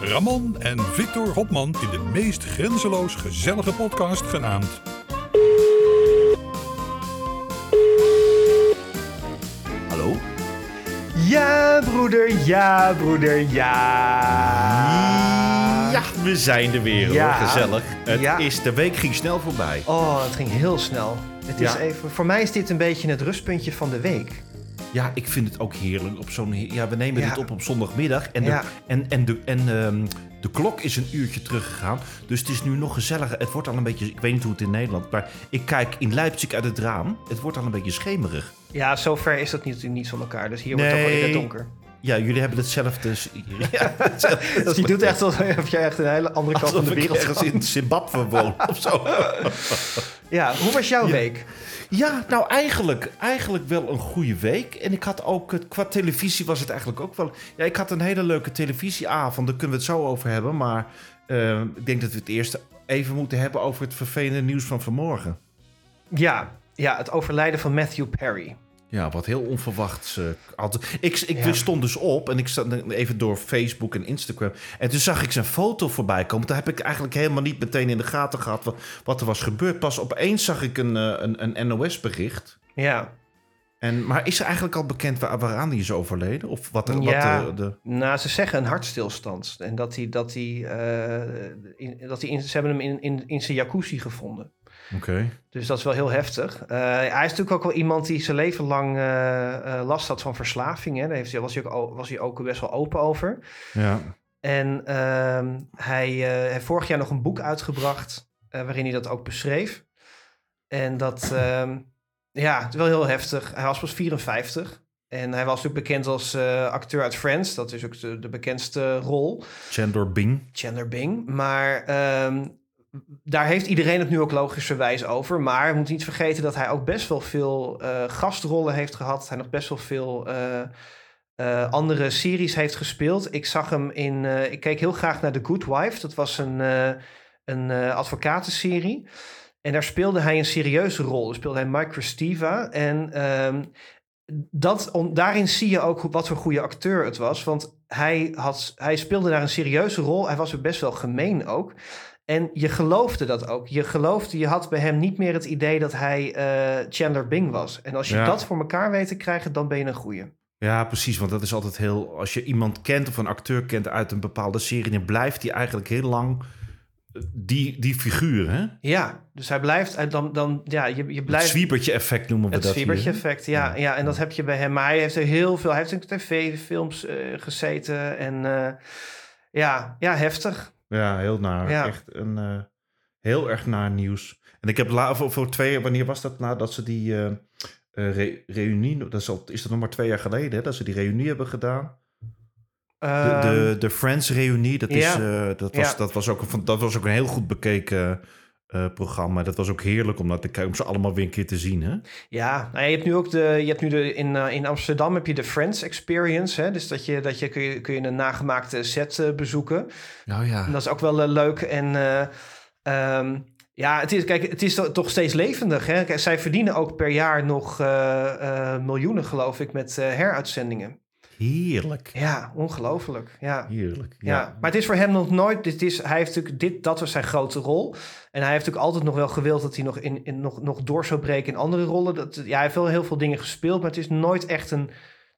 Ramon en Victor Hopman in de meest grenzeloos gezellige podcast genaamd... Hallo? Ja, broeder, ja, broeder, ja. Ja, we zijn er weer Ja. hoor. Gezellig. Het Ja. is, de week ging snel voorbij. Oh, het ging heel snel. Het is Ja. even, voor mij is dit een beetje het rustpuntje van de week. Ja, ik vind het ook heerlijk op zo'n... Ja, we nemen Ja. dit op op zondagmiddag. En, de, Ja. en, en, de, en ehm, de klok is een uurtje teruggegaan. Dus het is nu nog gezelliger. Het wordt al een beetje... Ik weet niet hoe het in Nederland... Maar ik kijk in Leipzig uit het raam. Het wordt al een beetje schemerig. Ja, zover is dat niet, niet van elkaar. Dus hier wordt het ook wel in het donker. Ja, jullie hebben hetzelfde... Ja, hetzelfde Dus je doet echt alsof jij echt een hele andere kant van de wereld ergens in Zimbabwe woon of zo. Ja, hoe was jouw week? Ja, nou eigenlijk, eigenlijk wel een goede week. En ik had ook, het- qua televisie was het eigenlijk ook wel... Ja, ik had een hele leuke televisieavond, daar kunnen we het zo over hebben. Maar eh, ik denk dat we het eerst even moeten hebben over het vervelende nieuws van vanmorgen. Ja, ja, het overlijden van Matthew Perry. Ja, wat heel onverwachts. eh, altijd. Ik, ik Ja. stond dus op en ik zat even door Facebook en Instagram. En toen zag ik zijn foto voorbij komen. Toen heb ik eigenlijk helemaal niet meteen in de gaten gehad wat, wat er was gebeurd. Pas opeens zag ik een, eh, een, een NOS-bericht. Ja, En, maar is er eigenlijk al bekend waar, waaraan die is overleden? Of wat, er- wat Ja. de, de... nou, ze zeggen een hartstilstand. En dat hij, dat hij, eh, in, dat hij in, ze hebben hem in, in, in zijn jacuzzi gevonden. Oké. Dus dat is wel heel heftig. Eh, hij is natuurlijk ook wel iemand die zijn leven lang eh, eh, last had van verslaving. Hè. Daar heeft, hij- was, hij ook, was hij ook best wel open over. Ja. En ehm, hij heeft vorig jaar nog een boek uitgebracht waarin hij dat ook beschreef. En dat, ehm, ja, het is wel heel heftig. Hij was pas 54. En hij was natuurlijk bekend als acteur uit Friends. Dat is ook de, de bekendste rol. Chandler Bing. Chandler Bing. Maar ehm, daar heeft iedereen het nu ook logischerwijs over. Maar we moeten niet vergeten dat hij ook best wel veel eh, gastrollen heeft gehad. Hij nog best wel veel eh, eh, andere series heeft gespeeld. Ik zag hem in... ik keek heel graag naar The Good Wife. Dat was een, een advocatenserie. En daar speelde hij een serieuze rol. Daar speelde hij Mike Christiva. En ehm, dat, daarin zie je ook wat voor goede acteur het was. Want hij, had, hij speelde daar een serieuze rol. Hij was er best wel gemeen ook. En je geloofde dat ook. Je geloofde, je had bij hem niet meer het idee dat hij eh, Chandler Bing was. En als je Ja. dat voor elkaar weet te krijgen, dan ben je een goeie. Ja, precies. Want dat is altijd heel... Als je iemand kent of een acteur kent uit een bepaalde serie... dan blijft hij eigenlijk heel lang eh, die, die figuur, hè? Ja, dus hij blijft, hij dan, dan ja, je, je Het blijft... zwiebertje effect noemen we Het dat hier, zwiebertje effect, ja, ja. En dat heb je bij hem. Maar hij heeft er heel veel... Hij heeft in tv-films eh, gezeten. En eh, ja, ja, heftig. Ja, heel naar. Ja. Echt een eh, heel erg naar nieuws. En ik heb la, voor, voor twee, wanneer was dat nadat ze die eh, eh, re- reunie, dat is, al, is dat nog maar twee jaar geleden, hè, dat ze die reunie hebben gedaan? De, Ehm, de, de Friends reunie, dat, is, ja. dat, was, dat, was ook dat was ook een heel goed bekeken eh, programma. Dat was ook heerlijk om, dat te om ze allemaal weer een keer te zien. Hè? Ja, nou, je hebt nu ook de, je hebt nu de, in, eh, in Amsterdam heb je de Friends Experience. Hè? Dus dat je, dat je kun, je kun je een nagemaakte set eh, bezoeken. Nou ja. En dat is ook wel leuk. En eh, ehm, ja, het is, kijk, het is to- toch steeds levendig. Hè? Kijk, zij verdienen ook per jaar nog eh, eh, miljoenen, geloof ik, met eh, heruitzendingen. Heerlijk. Ja, ongelooflijk. Ja. Heerlijk. Ja. Ja. maar het is voor hem nog nooit. Dit is, hij heeft natuurlijk dit, dat was zijn grote rol. En hij heeft natuurlijk altijd nog wel gewild dat hij nog, in, in, nog, nog door zou breken in andere rollen. Dat, ja, hij heeft wel heel veel dingen gespeeld, maar het is nooit echt een.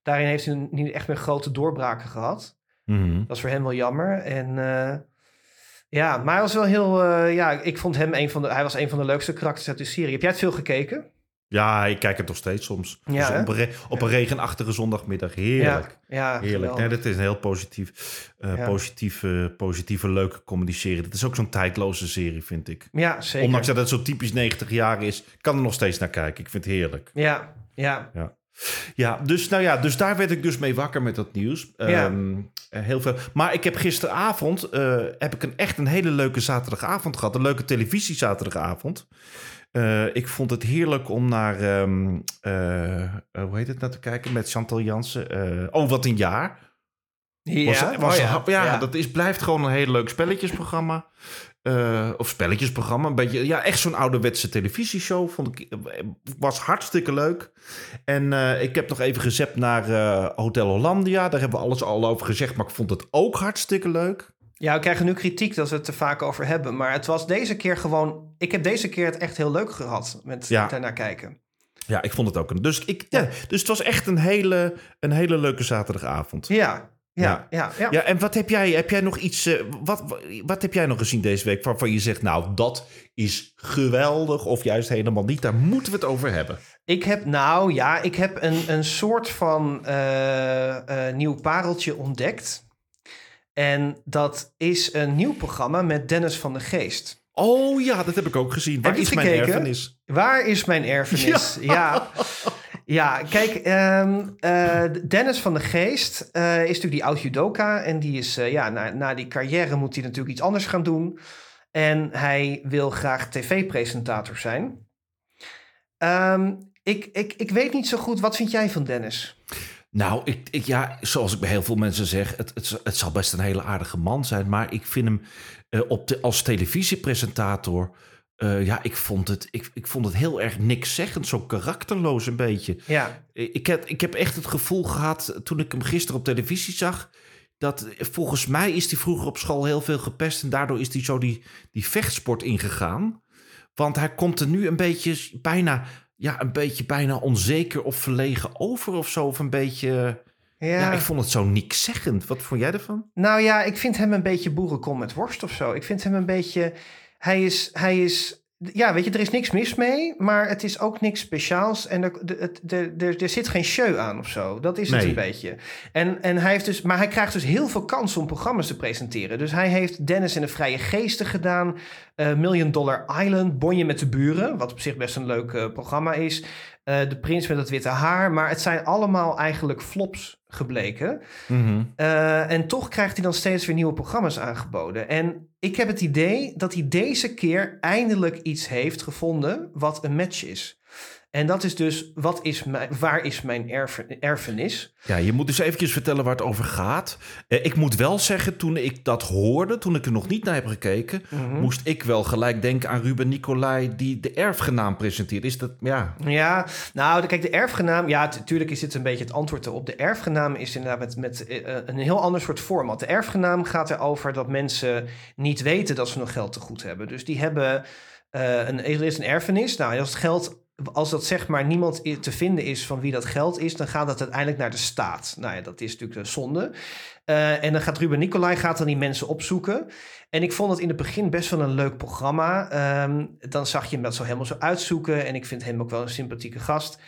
Daarin heeft hij niet echt meer grote doorbraken gehad. Mhm. Dat is voor hem wel jammer. En eh, ja, maar hij was wel heel. eh, ja, ik vond hem een van de. Hij was een van de leukste karakters uit de serie. Heb jij het veel gekeken? Ja, ik kijk het nog steeds soms. Ja, Dus op, een re- op een regenachtige zondagmiddag. Heerlijk. Ja, ja Heerlijk. Nee, dat is een heel positief, Ja. positieve, positieve, leuke communiceren. Dat is ook zo'n tijdloze serie, vind ik. Ja, zeker. Ondanks dat het zo typisch 90 jaar is, kan er nog steeds naar kijken. Ik vind het heerlijk. Ja, ja. Ja. Ja, dus, nou ja, dus daar werd ik dus mee wakker met dat nieuws. Ja. Ehm, eh, heel veel. Maar ik heb gisteravond heb ik een, echt een hele leuke zaterdagavond gehad. Een leuke televisiezaterdagavond. Eh ik vond het heerlijk om naar, ehm, eh, eh, hoe heet het nou te kijken, met Chantal Jansen. Oh, wat een jaar. Was, Ja, was, oh ja, ja. dat is, blijft gewoon een heel leuk spelletjesprogramma. Of spelletjesprogramma. Een beetje, ja, echt zo'n ouderwetse televisieshow. Vond ik, was hartstikke leuk. En ik heb nog even gezept naar Hotel Hollandia. Daar hebben we alles al over gezegd. Maar ik vond het ook hartstikke leuk. Ja, we krijgen nu kritiek dat we het er vaak over hebben. Maar het was deze keer gewoon... Ik heb deze keer het echt heel leuk gehad met Ja. daarnaar kijken. Ja, ik vond het ook. Een, dus, ik, ja, dus het was echt een hele, een hele leuke zaterdagavond. Ja, ja, Ja. ja. ja, Ja, en wat heb jij? Heb jij nog iets? eh, wat, wat heb jij nog gezien deze week waarvan je zegt, nou, dat is geweldig, of juist helemaal niet? Daar moeten we het over hebben. Ik heb, nou ja, ik heb een, een soort van eh, eh, nieuw pareltje ontdekt. En dat is een nieuw programma met Dennis van de Geest. Oh ja, dat heb ik ook gezien. Waar is mijn gekeken? erfenis? Waar is mijn erfenis? Ja. ja. kijk, ehm, eh, Dennis van de Geest eh, is natuurlijk die oud-judoka. En die is, eh, ja, na, na die carrière moet hij natuurlijk iets anders gaan doen. En hij wil graag tv-presentator zijn. Ehm, ik, ik, ik weet niet zo goed, wat vind jij van Dennis? Nou, ik, ik, ja, zoals ik bij heel veel mensen zeg, het, het, het zal best een hele aardige man zijn, maar ik vind hem eh, op de, als televisiepresentator, eh, ja, ik vond, het, ik, ik vond het heel erg niks zeggend, zo karakterloos een beetje. Ja, Ik heb, ik heb echt het gevoel gehad, toen ik hem gisteren op televisie zag, dat eh, volgens mij is hij vroeger op school heel veel gepest en daardoor is hij zo die, die vechtsport ingegaan. Want hij komt er nu een beetje bijna, ja, een beetje bijna onzeker of verlegen over of zo. Of een beetje, ja. ja, ik vond het zo niks zeggend. Wat vond jij ervan? Nou ja, ik vind hem een beetje boerenkom met worst of zo. Ik vind hem een beetje. Hij is. Hij is ja, weet je, er is niks mis mee, maar het is ook niks speciaals. En er, de- er, er zit geen show aan of zo. Dat is het Nee. een beetje. En, en hij heeft dus, maar hij krijgt dus heel veel kans om programma's te presenteren. Dus hij heeft Dennis in de Vrije Geesten gedaan. eh, Million Dollar Island, Bonje met de Buren. Wat op zich best een leuk eh, programma is. eh, de Prins met het Witte Haar. Maar het zijn allemaal eigenlijk flops gebleken. Eh, en toch krijgt hij dan steeds weer nieuwe programma's aangeboden. En ik heb het idee dat hij deze keer eindelijk iets heeft gevonden wat een match is. En dat is dus, wat is mijn, waar is mijn erfe- erfenis? Ja, je moet dus eventjes vertellen waar het over gaat. Eh, ik moet wel zeggen, toen ik dat hoorde, toen ik er nog niet naar heb gekeken, Mhm. moest ik wel gelijk denken aan Ruben Nicolai die de erfgenaam presenteert. Is dat, ja, Ja, nou, kijk, de erfgenaam... Ja, natuurlijk is dit een beetje het antwoord erop. De erfgenaam is inderdaad met, met eh, een heel ander soort format. De erfgenaam gaat erover dat mensen niet weten dat ze nog geld te goed hebben. Dus die hebben... eh, een, er is een erfenis. Nou, als het geld... Als dat zeg maar niemand te vinden is van wie dat geld is, dan gaat dat uiteindelijk naar de staat. Nou ja, dat is natuurlijk de zonde. Eh, en dan gaat Ruben Nicolai gaat dan die mensen opzoeken. En ik vond het in het begin best wel een leuk programma. Ehm, dan zag je hem dat zo helemaal zo uitzoeken. En ik vind hem ook wel een sympathieke gast.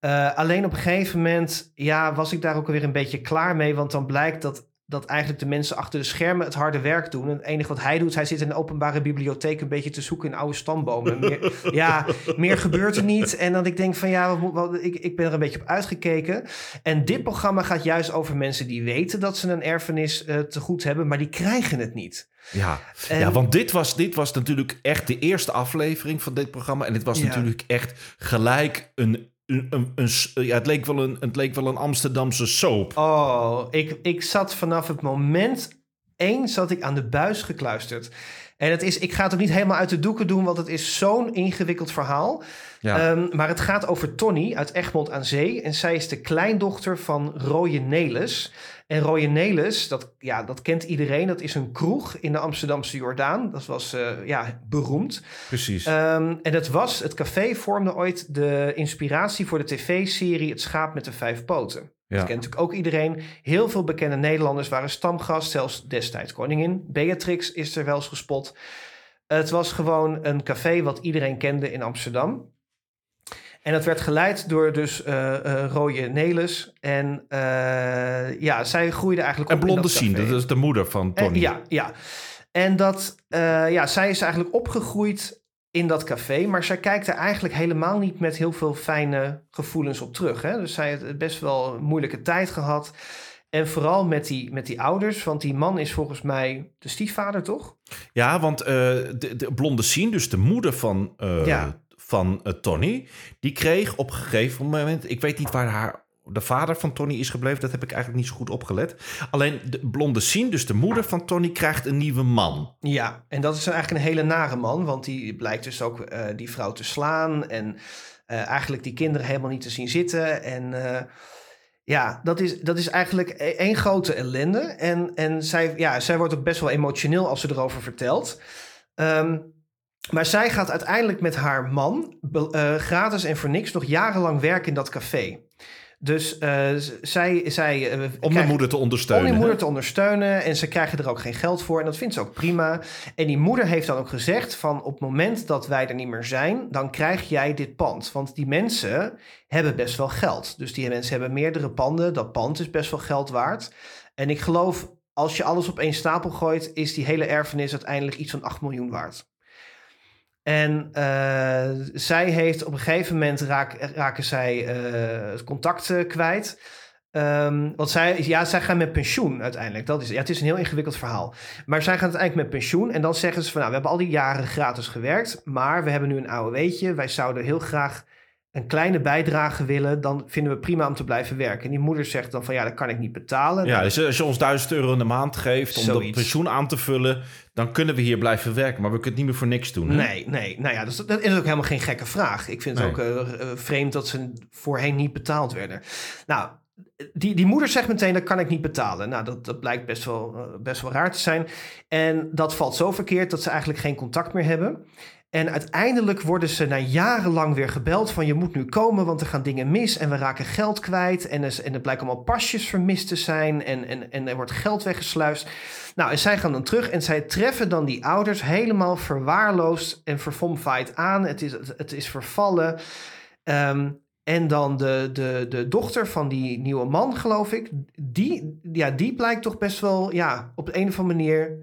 Eh, alleen op een gegeven moment ja, was ik daar ook alweer een beetje klaar mee. Want dan blijkt dat, dat eigenlijk de mensen achter de schermen het harde werk doen. En het enige wat hij doet, hij zit in de openbare bibliotheek een beetje te zoeken in oude stambomen. Meer, ja, meer gebeurt er niet. En dan ik denk van ja, wat, moet- wat, ik, ik ben er een beetje op uitgekeken. En dit programma gaat juist over mensen die weten dat ze een erfenis eh, te goed hebben, maar die krijgen het niet. ja. En- ja want dit was, dit was natuurlijk echt de eerste aflevering van dit programma. En dit was Ja. natuurlijk echt gelijk een, een, een, een- ja, het, leek wel een, het leek wel een Amsterdamse soap. Oh, ik, ik zat vanaf het moment één zat ik aan de buis gekluisterd. En het is, ik ga het ook niet helemaal uit de doeken doen, want het is zo'n ingewikkeld verhaal. Ja. Ehm, maar het gaat over Tony uit Egmond aan Zee. En zij is de kleindochter van Roye Nelis. En Roye Nelis, dat, ja, dat kent iedereen. Dat is een kroeg in de Amsterdamse Jordaan. Dat was eh, ja, beroemd. Precies. Ehm, en het was, het café vormde ooit de inspiratie voor de tv-serie Het Schaap met de Vijf Poten. ja. Dat kent natuurlijk ook iedereen. Heel veel bekende Nederlanders waren stamgast, zelfs destijds koningin. Beatrix is er wel eens gespot. Het was gewoon een café wat iedereen kende in Amsterdam. En het werd geleid door dus eh Roye Nelis. En eh, ja, zij groeide eigenlijk en op in Blonde dat Sien, dat is de moeder van En- Tony. ja, ja. En dat, ja, zij is eigenlijk opgegroeid in dat café. Maar zij kijkt er eigenlijk helemaal niet met heel veel fijne gevoelens op terug. Hè? Dus zij heeft best wel een moeilijke tijd gehad. En vooral met die, met die ouders, want die man is volgens mij de stiefvader, toch? Ja, want de, de blonde Sien, dus de moeder van, Ja. Van eh, Tony, die kreeg op een gegeven moment, ik weet niet waar haar, de vader van Tony is gebleven, dat heb ik eigenlijk niet zo goed opgelet. Alleen de blonde Sien, dus de moeder van Tony, krijgt een nieuwe man. Ja, en dat is eigenlijk een hele nare man, want die blijkt dus ook eh, die vrouw te slaan en eh, eigenlijk die kinderen helemaal niet te zien zitten. En ja, dat is, dat is eigenlijk e- één grote ellende. En, en zij, ja, zij wordt ook best wel emotioneel als ze erover vertelt. Ehm, maar zij gaat uiteindelijk met haar man eh, gratis en voor niks nog jarenlang werken in dat café. Dus eh, zij, zij eh, Om de moeder te ondersteunen. om die moeder hè? te ondersteunen. En ze krijgen er ook geen geld voor. En dat vindt ze ook prima. En die moeder heeft dan ook gezegd van... op het moment dat wij er niet meer zijn... dan krijg jij dit pand. Want die mensen hebben best wel geld. Dus die mensen hebben meerdere panden. Dat pand is best wel geld waard. En ik geloof, als je alles op één stapel gooit... is die hele erfenis uiteindelijk iets van 8 miljoen waard. En eh, zij heeft op een gegeven moment raken zij het contact eh, kwijt. Ehm, want zij, ja, zij gaan met pensioen uiteindelijk. Dat is, ja, het is een heel ingewikkeld verhaal. Maar zij gaan uiteindelijk met pensioen. En dan zeggen ze van, nou, we hebben al die jaren gratis gewerkt. Maar we hebben nu een AOW'tje. Wij zouden heel graag een kleine bijdrage willen. Dan vinden we prima om te blijven werken. En die moeder zegt dan van, ja, dat kan ik niet betalen. Ja, dus als je ons 1000 euro in de maand geeft om dat Zoiets. pensioen aan te vullen, dan kunnen we hier blijven werken. Maar we kunnen het niet meer voor niks doen. Hè? Nee, nee. Nou ja, dus dat, dat is ook helemaal geen gekke vraag. Ik vind het Nee. ook eh, eh, vreemd dat ze voorheen niet betaald werden. Nou, die, die moeder zegt meteen, dat kan ik niet betalen. Nou, dat, dat blijkt best wel, eh, best wel raar te zijn. En dat valt zo verkeerd dat ze eigenlijk geen contact meer hebben. En uiteindelijk worden ze na jarenlang weer gebeld van je moet nu komen, want er gaan dingen mis en we raken geld kwijt. En er, en er blijken allemaal pasjes vermist te zijn en, en, en er wordt geld weggesluist. Nou, en zij gaan dan terug en zij treffen dan die ouders helemaal verwaarloosd en verfomfaaid aan. Het is, het is vervallen. Ehm, en dan de, de, de dochter van die nieuwe man, geloof ik, die, ja, die blijkt toch best wel ja, op de een of andere manier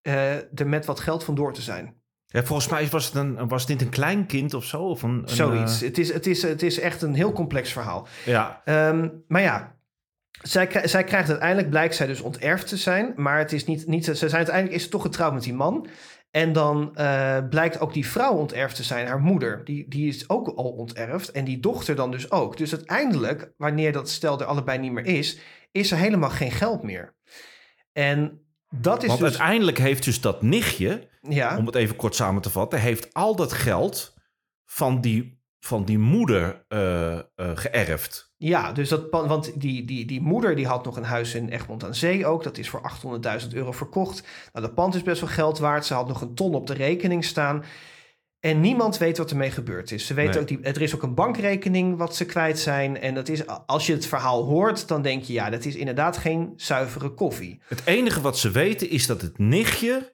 eh, er met wat geld vandoor te zijn. Ja, volgens mij was het, een, was dit een klein kind of zo. Of een, een, Zoiets. eh, Het, is, het, is, het is echt een heel complex verhaal. ja, Ehm, maar ja, zij, zij krijgt uiteindelijk, blijkt zij dus onterfd te zijn. Maar het is niet, niet ze zijn uiteindelijk is ze toch getrouwd met die man. En dan eh, blijkt ook die vrouw onterfd te zijn, haar moeder. Die, die is ook al onterfd. En die dochter dan dus ook. Dus uiteindelijk, wanneer dat stel er allebei niet meer is, is er helemaal geen geld meer. En dat is want dus... uiteindelijk heeft dus dat nichtje, Ja, om het even kort samen te vatten, heeft al dat geld van die, van die moeder eh, geërfd. Ja, dus dat, want die, die, die moeder die had nog een huis in Egmond aan Zee ook. Dat is voor 800.000 euro verkocht. Nou, dat pand is best wel geld waard. Ze had nog een ton op de rekening staan. En niemand weet wat ermee gebeurd is. Ze weten Nee. ook die, er is ook een bankrekening wat ze kwijt zijn. En dat is, als je het verhaal hoort, dan denk je... ja, dat is inderdaad geen zuivere koffie. Het enige wat ze weten is dat het nichtje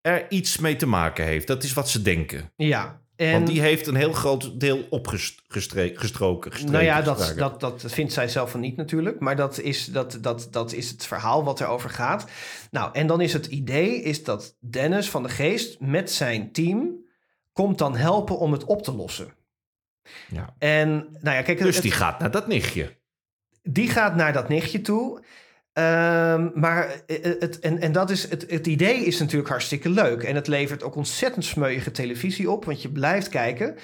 er iets mee te maken heeft. Dat is wat ze denken. Ja, en... Want die heeft een heel groot deel opgestroken. Gestreken, Nou ja, dat, dat, dat vindt zij zelf van niet natuurlijk. Maar dat is, dat, dat, dat is het verhaal wat erover gaat. Nou, en dan is het idee is dat Dennis van de Geest met zijn team... komt dan helpen om het op te lossen. Ja. En nou ja, kijk... Dus het- die gaat naar dat nichtje. die gaat naar dat nichtje toe. Ehm, maar eh, het, en, en dat is, het, het idee is natuurlijk hartstikke leuk. En het levert ook ontzettend smeuïge televisie op, want je blijft kijken.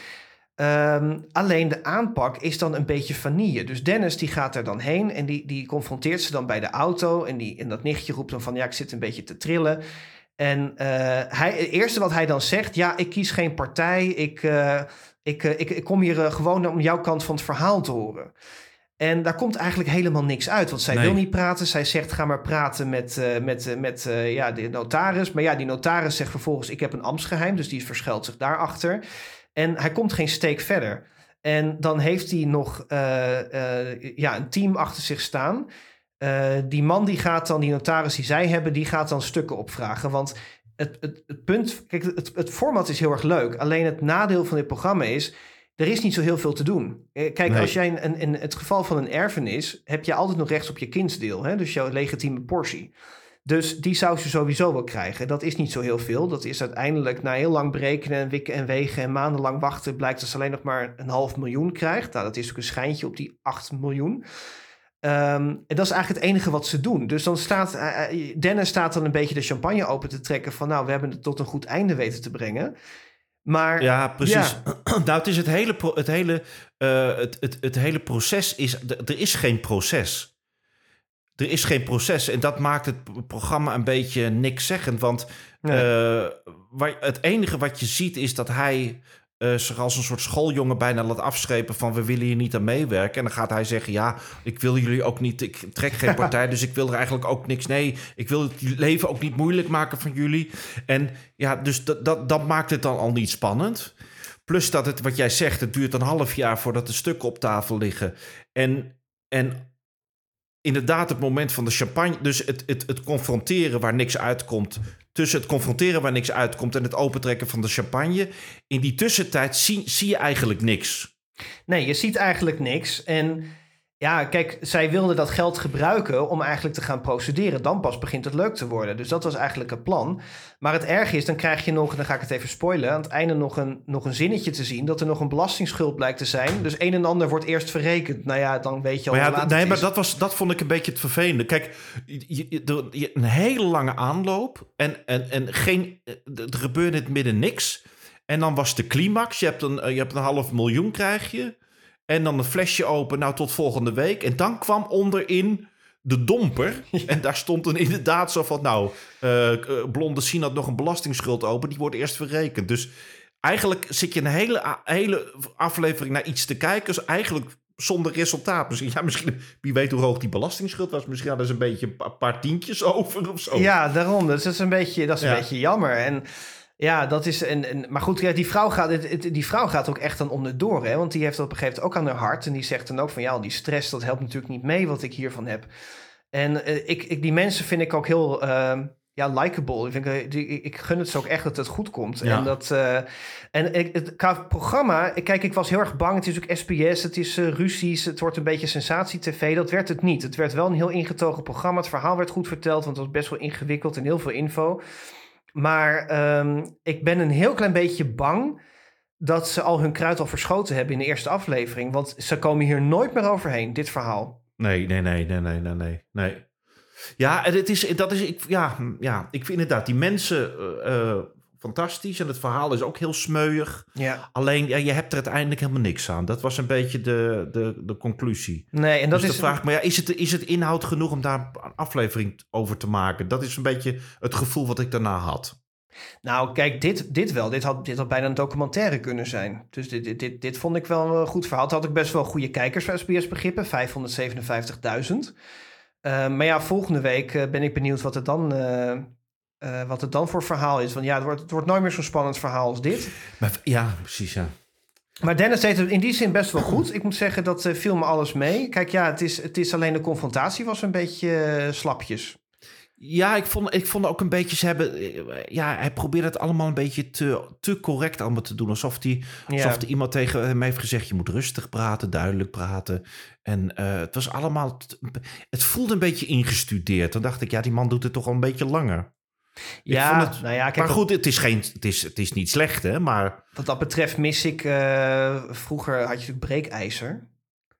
Ehm, alleen de aanpak is dan een beetje vanille. Dus Dennis die gaat er dan heen en die, die confronteert ze dan bij de auto. En, die, en dat nichtje roept dan van ja, ik zit een beetje te trillen. En eh, hij, het eerste wat hij dan zegt, ja, ik kies geen partij. Ik, eh, ik, eh, ik, ik kom hier eh, gewoon om jouw kant van het verhaal te horen. En daar komt eigenlijk helemaal niks uit. Want zij Nee. wil niet praten. Zij zegt, ga maar praten met, eh, met, eh, met eh, ja, de notaris. Maar ja, die notaris zegt vervolgens, ik heb een ambtsgeheim. Dus die verschuilt zich daarachter. En hij komt geen steek verder. En dan heeft hij nog ja, een team achter zich staan. Die man die gaat dan, die notaris die zij hebben, die gaat dan stukken opvragen. Want het, het, het punt, kijk, het, het format is heel erg leuk. Alleen het nadeel van dit programma is, er is niet zo heel veel te doen. Eh, Kijk, Nee. als jij een, een, in het geval van een erfenis, heb je altijd nog recht op je kindsdeel. Hè? Dus jouw legitieme portie. Dus die zou ze sowieso wel krijgen. Dat is niet zo heel veel. Dat is uiteindelijk na heel lang berekenen en wikken en wegen en maandenlang wachten... blijkt dat ze alleen nog maar een half miljoen krijgt. Nou, dat is ook een schijntje op die 8 miljoen. Ehm, en dat is eigenlijk het enige wat ze doen. Dus dan staat eh, eh, Dennis staat dan een beetje de champagne open te trekken van nou, we hebben het tot een goed einde weten te brengen. Maar Ja, precies. nou, het is het hele, het hele, eh, het, het, het hele proces is. Er is geen proces. Er is geen proces. En dat maakt het programma een beetje niks zeggend. Want Nee. eh, waar, het enige wat je ziet is dat hij zich als een soort schooljongen bijna laat afschepen van we willen hier niet aan meewerken. En dan gaat hij zeggen, ja, ik wil jullie ook niet, ik trek geen partij, dus ik wil er eigenlijk ook niks. Nee, ik wil het leven ook niet moeilijk maken van jullie. En ja, dus dat, dat, dat maakt het dan al niet spannend. Plus dat het, wat jij zegt, het duurt een half jaar voordat de stukken op tafel liggen. En, en inderdaad, het moment van de champagne, dus het, het, het confronteren waar niks uitkomt. Tussen het confronteren waar niks uitkomt en het opentrekken van de champagne. In die tussentijd zie, zie je eigenlijk niks. Nee, je ziet eigenlijk niks. En ja, kijk, zij wilde dat geld gebruiken om eigenlijk te gaan procederen. Dan pas begint het leuk te worden. Dus dat was eigenlijk het plan. Maar het erge is, dan krijg je nog, dan ga ik het even spoilen, aan het einde nog een, nog een zinnetje te zien dat er nog een belastingsschuld blijkt te zijn. Dus een en ander wordt eerst verrekend. Nou ja, dan weet je al Maar ja, nee, maar dat, was, dat vond ik een beetje het vervelende. Kijk, je, je- je- een hele lange aanloop en, en, en geen, er er gebeurde in het midden niks. En dan was de climax. Je hebt een, eh, je hebt een half miljoen krijg je. En dan een flesje open, nou tot volgende week. En dan kwam onderin de domper. En daar stond dan inderdaad zo van... nou, eh eh, Blonde Sien had nog een belastingsschuld open. Die wordt eerst verrekend. Dus eigenlijk zit je een hele, hele aflevering naar iets te kijken. Dus eigenlijk zonder resultaat. Misschien, ja, misschien, wie weet hoe hoog die belastingsschuld was. Misschien hadden ze een beetje een pa- paar tientjes over of zo. Ja, daarom. Dus dat is een beetje, dat is een Ja. beetje jammer. En ja, dat is. En, en, maar goed, ja, die, vrouw gaat, die vrouw gaat ook echt dan onderdoor. Hè? Want die heeft dat op een gegeven moment ook aan haar hart. En die zegt dan ook van ja, al die stress, dat helpt natuurlijk niet mee wat ik hiervan heb. En eh, ik, ik, die mensen vind ik ook heel. ehm, ja, likable. Ik, vind, eh, ik- ik gun het ze ook echt dat het goed komt. Ja. En, dat, eh, en ik, het qua programma, kijk, ik was heel erg bang. Het is ook SBS, het is eh, ruzies, het wordt een beetje sensatie-tv. Dat werd het niet. Het werd wel een heel ingetogen programma. Het verhaal werd goed verteld, want het was best wel ingewikkeld en heel veel info. Maar ehm, ik ben een heel klein beetje bang dat ze al hun kruid al verschoten hebben in de eerste aflevering. Want ze komen hier nooit meer overheen, dit verhaal. Nee, nee, nee, nee, nee, nee, nee. nee. Ja, en het is, dat is, ik, ja, ja, ik vind inderdaad die mensen eh, eh, fantastisch. En het verhaal is ook heel smeuig. Ja. Alleen, ja, je hebt er uiteindelijk helemaal niks aan. Dat was een beetje de, de, de conclusie. Nee, en dat dus is. de vraag, maar ja, is het, is het inhoud genoeg om daar een aflevering over te maken? Dat is een beetje het gevoel wat ik daarna had. Nou, kijk, dit, dit wel. Dit had, dit had bijna een documentaire kunnen zijn. Dus dit, dit, dit, dit vond ik wel een goed verhaal. Het had ook best wel goede kijkers voor SBS-begrippen. 557.000. Eh, maar ja, volgende week eh, ben ik benieuwd wat het, dan, eh, eh, wat het dan voor verhaal is. Want ja, het wordt, het wordt nooit meer zo'n spannend verhaal als dit. Maar, ja, precies, ja. Maar Dennis deed het in die zin best wel goed. Ik moet zeggen, dat eh, viel me alles mee. Kijk, ja, het is, het is alleen de confrontatie was een beetje eh, slapjes. Ja, ik vond, ik vond ook een beetje, ze hebben, ja, hij probeerde het allemaal een beetje te, te correct allemaal te doen. Alsof, die, alsof Ja. iemand tegen hem heeft gezegd, je moet rustig praten, duidelijk praten. En het was allemaal, het voelde een beetje ingestudeerd. Dan dacht ik, ja, die man doet het toch al een beetje langer. Ja, het- nou ja, kijk, maar goed, het is, geen, het, is, het is niet slecht, hè. Maar wat dat betreft mis ik... eh, vroeger had je natuurlijk breekijzer.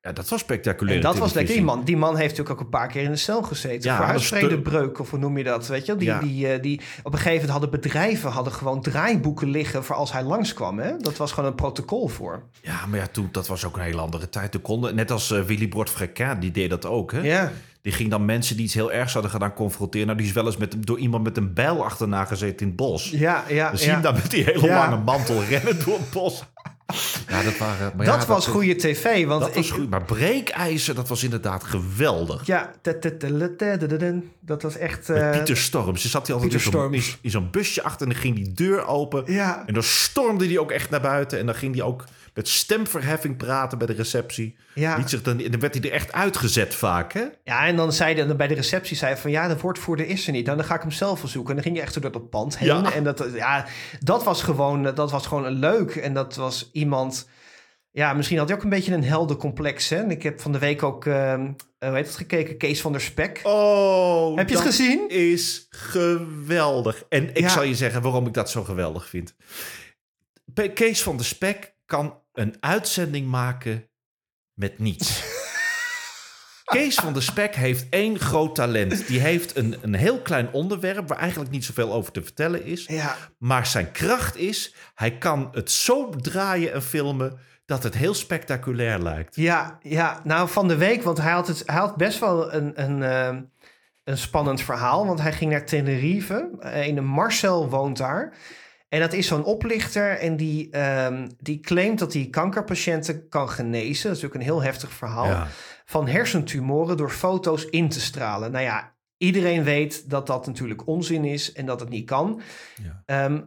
Ja, dat was spectaculair. En dat was lekker. Die man, die man heeft natuurlijk ook een paar keer in de cel gezeten. Ja, voor huisvredebreuk, of hoe noem je dat? Weet je? Die, Ja. die, eh, die, op een gegeven moment hadden bedrijven hadden gewoon draaiboeken liggen voor als hij langskwam. Hè? Dat was gewoon een protocol voor. Ja, maar ja, toen, dat was ook een hele andere tijd. Toen konden, net als eh, Willy Bord die deed dat ook, hè. Ja. Die ging dan mensen die iets heel ergs hadden gedaan confronteren. Nou, die is wel eens met, door iemand met een bijl achterna gezeten in het bos. Ja, ja, We zien ja. dan met die hele lange mantel rennen door het bos. Ja, dat, waren, maar dat ja, was goede tv. Want Dat was ik, goed. Maar breekijzer, dat was inderdaad geweldig. Ja, dat was echt... Eh, Pieter Storms. Ze zat hij altijd in zo'n, in, busje achter en dan ging die deur open. Ja. En dan stormde hij ook echt naar buiten. En dan ging hij ook met stemverheffing praten bij de receptie. Ja. Liet zich dan, dan werd hij er echt uitgezet vaak, hè? Ja, en dan zei hij bij de receptie zei hij van ja, de woordvoerder is er niet. Dan, dan ga ik hem zelf zoeken. En dan ging je echt zo door dat pand heen. Ja. En dat, ja, dat was gewoon, dat was gewoon leuk. En dat was iemand. ja, misschien had hij ook een beetje een heldencomplex. Hè? En ik heb van de week ook, uh, hoe heet het, gekeken? Kees van der Spek. Oh, heb je het gezien? is geweldig. En ik Ja. zal je zeggen waarom ik dat zo geweldig vind. Kees van der Spek kan een uitzending maken met niets. Kees van der Spek heeft één groot talent. Die heeft een, een heel klein onderwerp waar eigenlijk niet zoveel over te vertellen is. Ja, Maar zijn kracht is, hij kan het zo draaien en filmen dat het heel spectaculair lijkt. ja, ja, nou van de week, want hij had, het, hij had best wel een, een, eh, een spannend verhaal. Want hij ging naar Tenerife. Eh, Een Marcel woont daar. En dat is zo'n oplichter en die, ehm, die claimt dat hij kankerpatiënten kan genezen. Dat is ook een heel heftig verhaal. Ja. van hersentumoren door foto's in te stralen. Nou ja, iedereen weet dat dat natuurlijk onzin is en dat het niet kan. Ja. Ehm,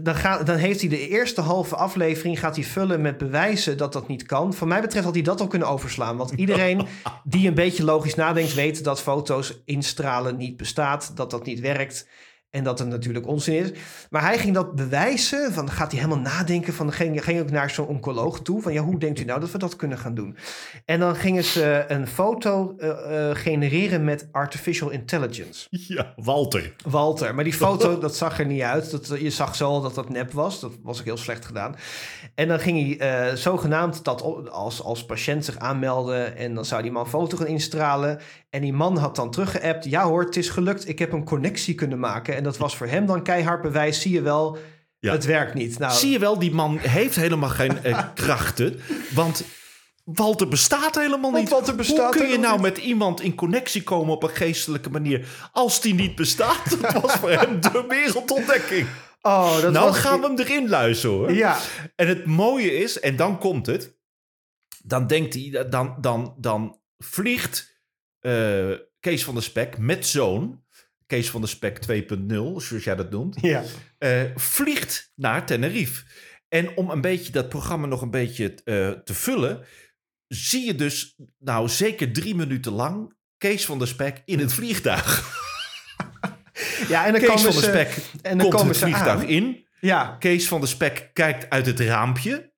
dan, gaat, dan heeft hij de eerste halve aflevering gaat hij vullen met bewijzen dat dat niet kan. Van mij betreft had hij dat al kunnen overslaan. Want iedereen die een beetje logisch nadenkt, weet dat foto's instralen niet bestaat, dat dat niet werkt. En dat het natuurlijk onzin is. Maar hij ging dat bewijzen. Van, gaat hij helemaal nadenken. Van, ging, ging ook naar zo'n oncoloog toe. Van ja, hoe denkt u nou dat we dat kunnen gaan doen? En dan gingen ze een foto eh, eh, genereren met artificial intelligence. ja, Walter. Walter. Maar die foto, dat zag er niet uit. Dat, je zag zo al dat dat nep was. Dat was ook heel slecht gedaan. En dan ging hij eh, zogenaamd dat als, als patiënt zich aanmelden. En dan zou die man een foto gaan instralen. En die man had dan teruggeappt. Ja hoor, het is gelukt. Ik heb een connectie kunnen maken. En dat was voor hem dan keihard bewijs. Zie je wel, Ja. het werkt niet. Nou, Zie je wel, die man heeft helemaal geen eh, krachten. Want Walter bestaat helemaal niet. Walter bestaat Hoe kun je nou met iemand in connectie komen op een geestelijke manier... als die niet bestaat? Dat was voor hem de wereldontdekking. oh, dat nou was, gaan we hem erin luisteren hoor. Ja, En het mooie is, en dan komt het... dan denkt hij, dan, dan, dan vliegt eh, Kees van der Spek met zoon... Kees van der Spek 2.0, zoals jij dat noemt... ja. eh, vliegt naar Tenerife. En om een beetje dat programma nog een beetje eh, te vullen, zie je dus nou zeker drie minuten lang Kees van der Spek in het vliegtuig. ja en dan Kees van der Spek en dan komt het vliegtuig aan. in. Ja, Kees van der Spek kijkt uit het raampje.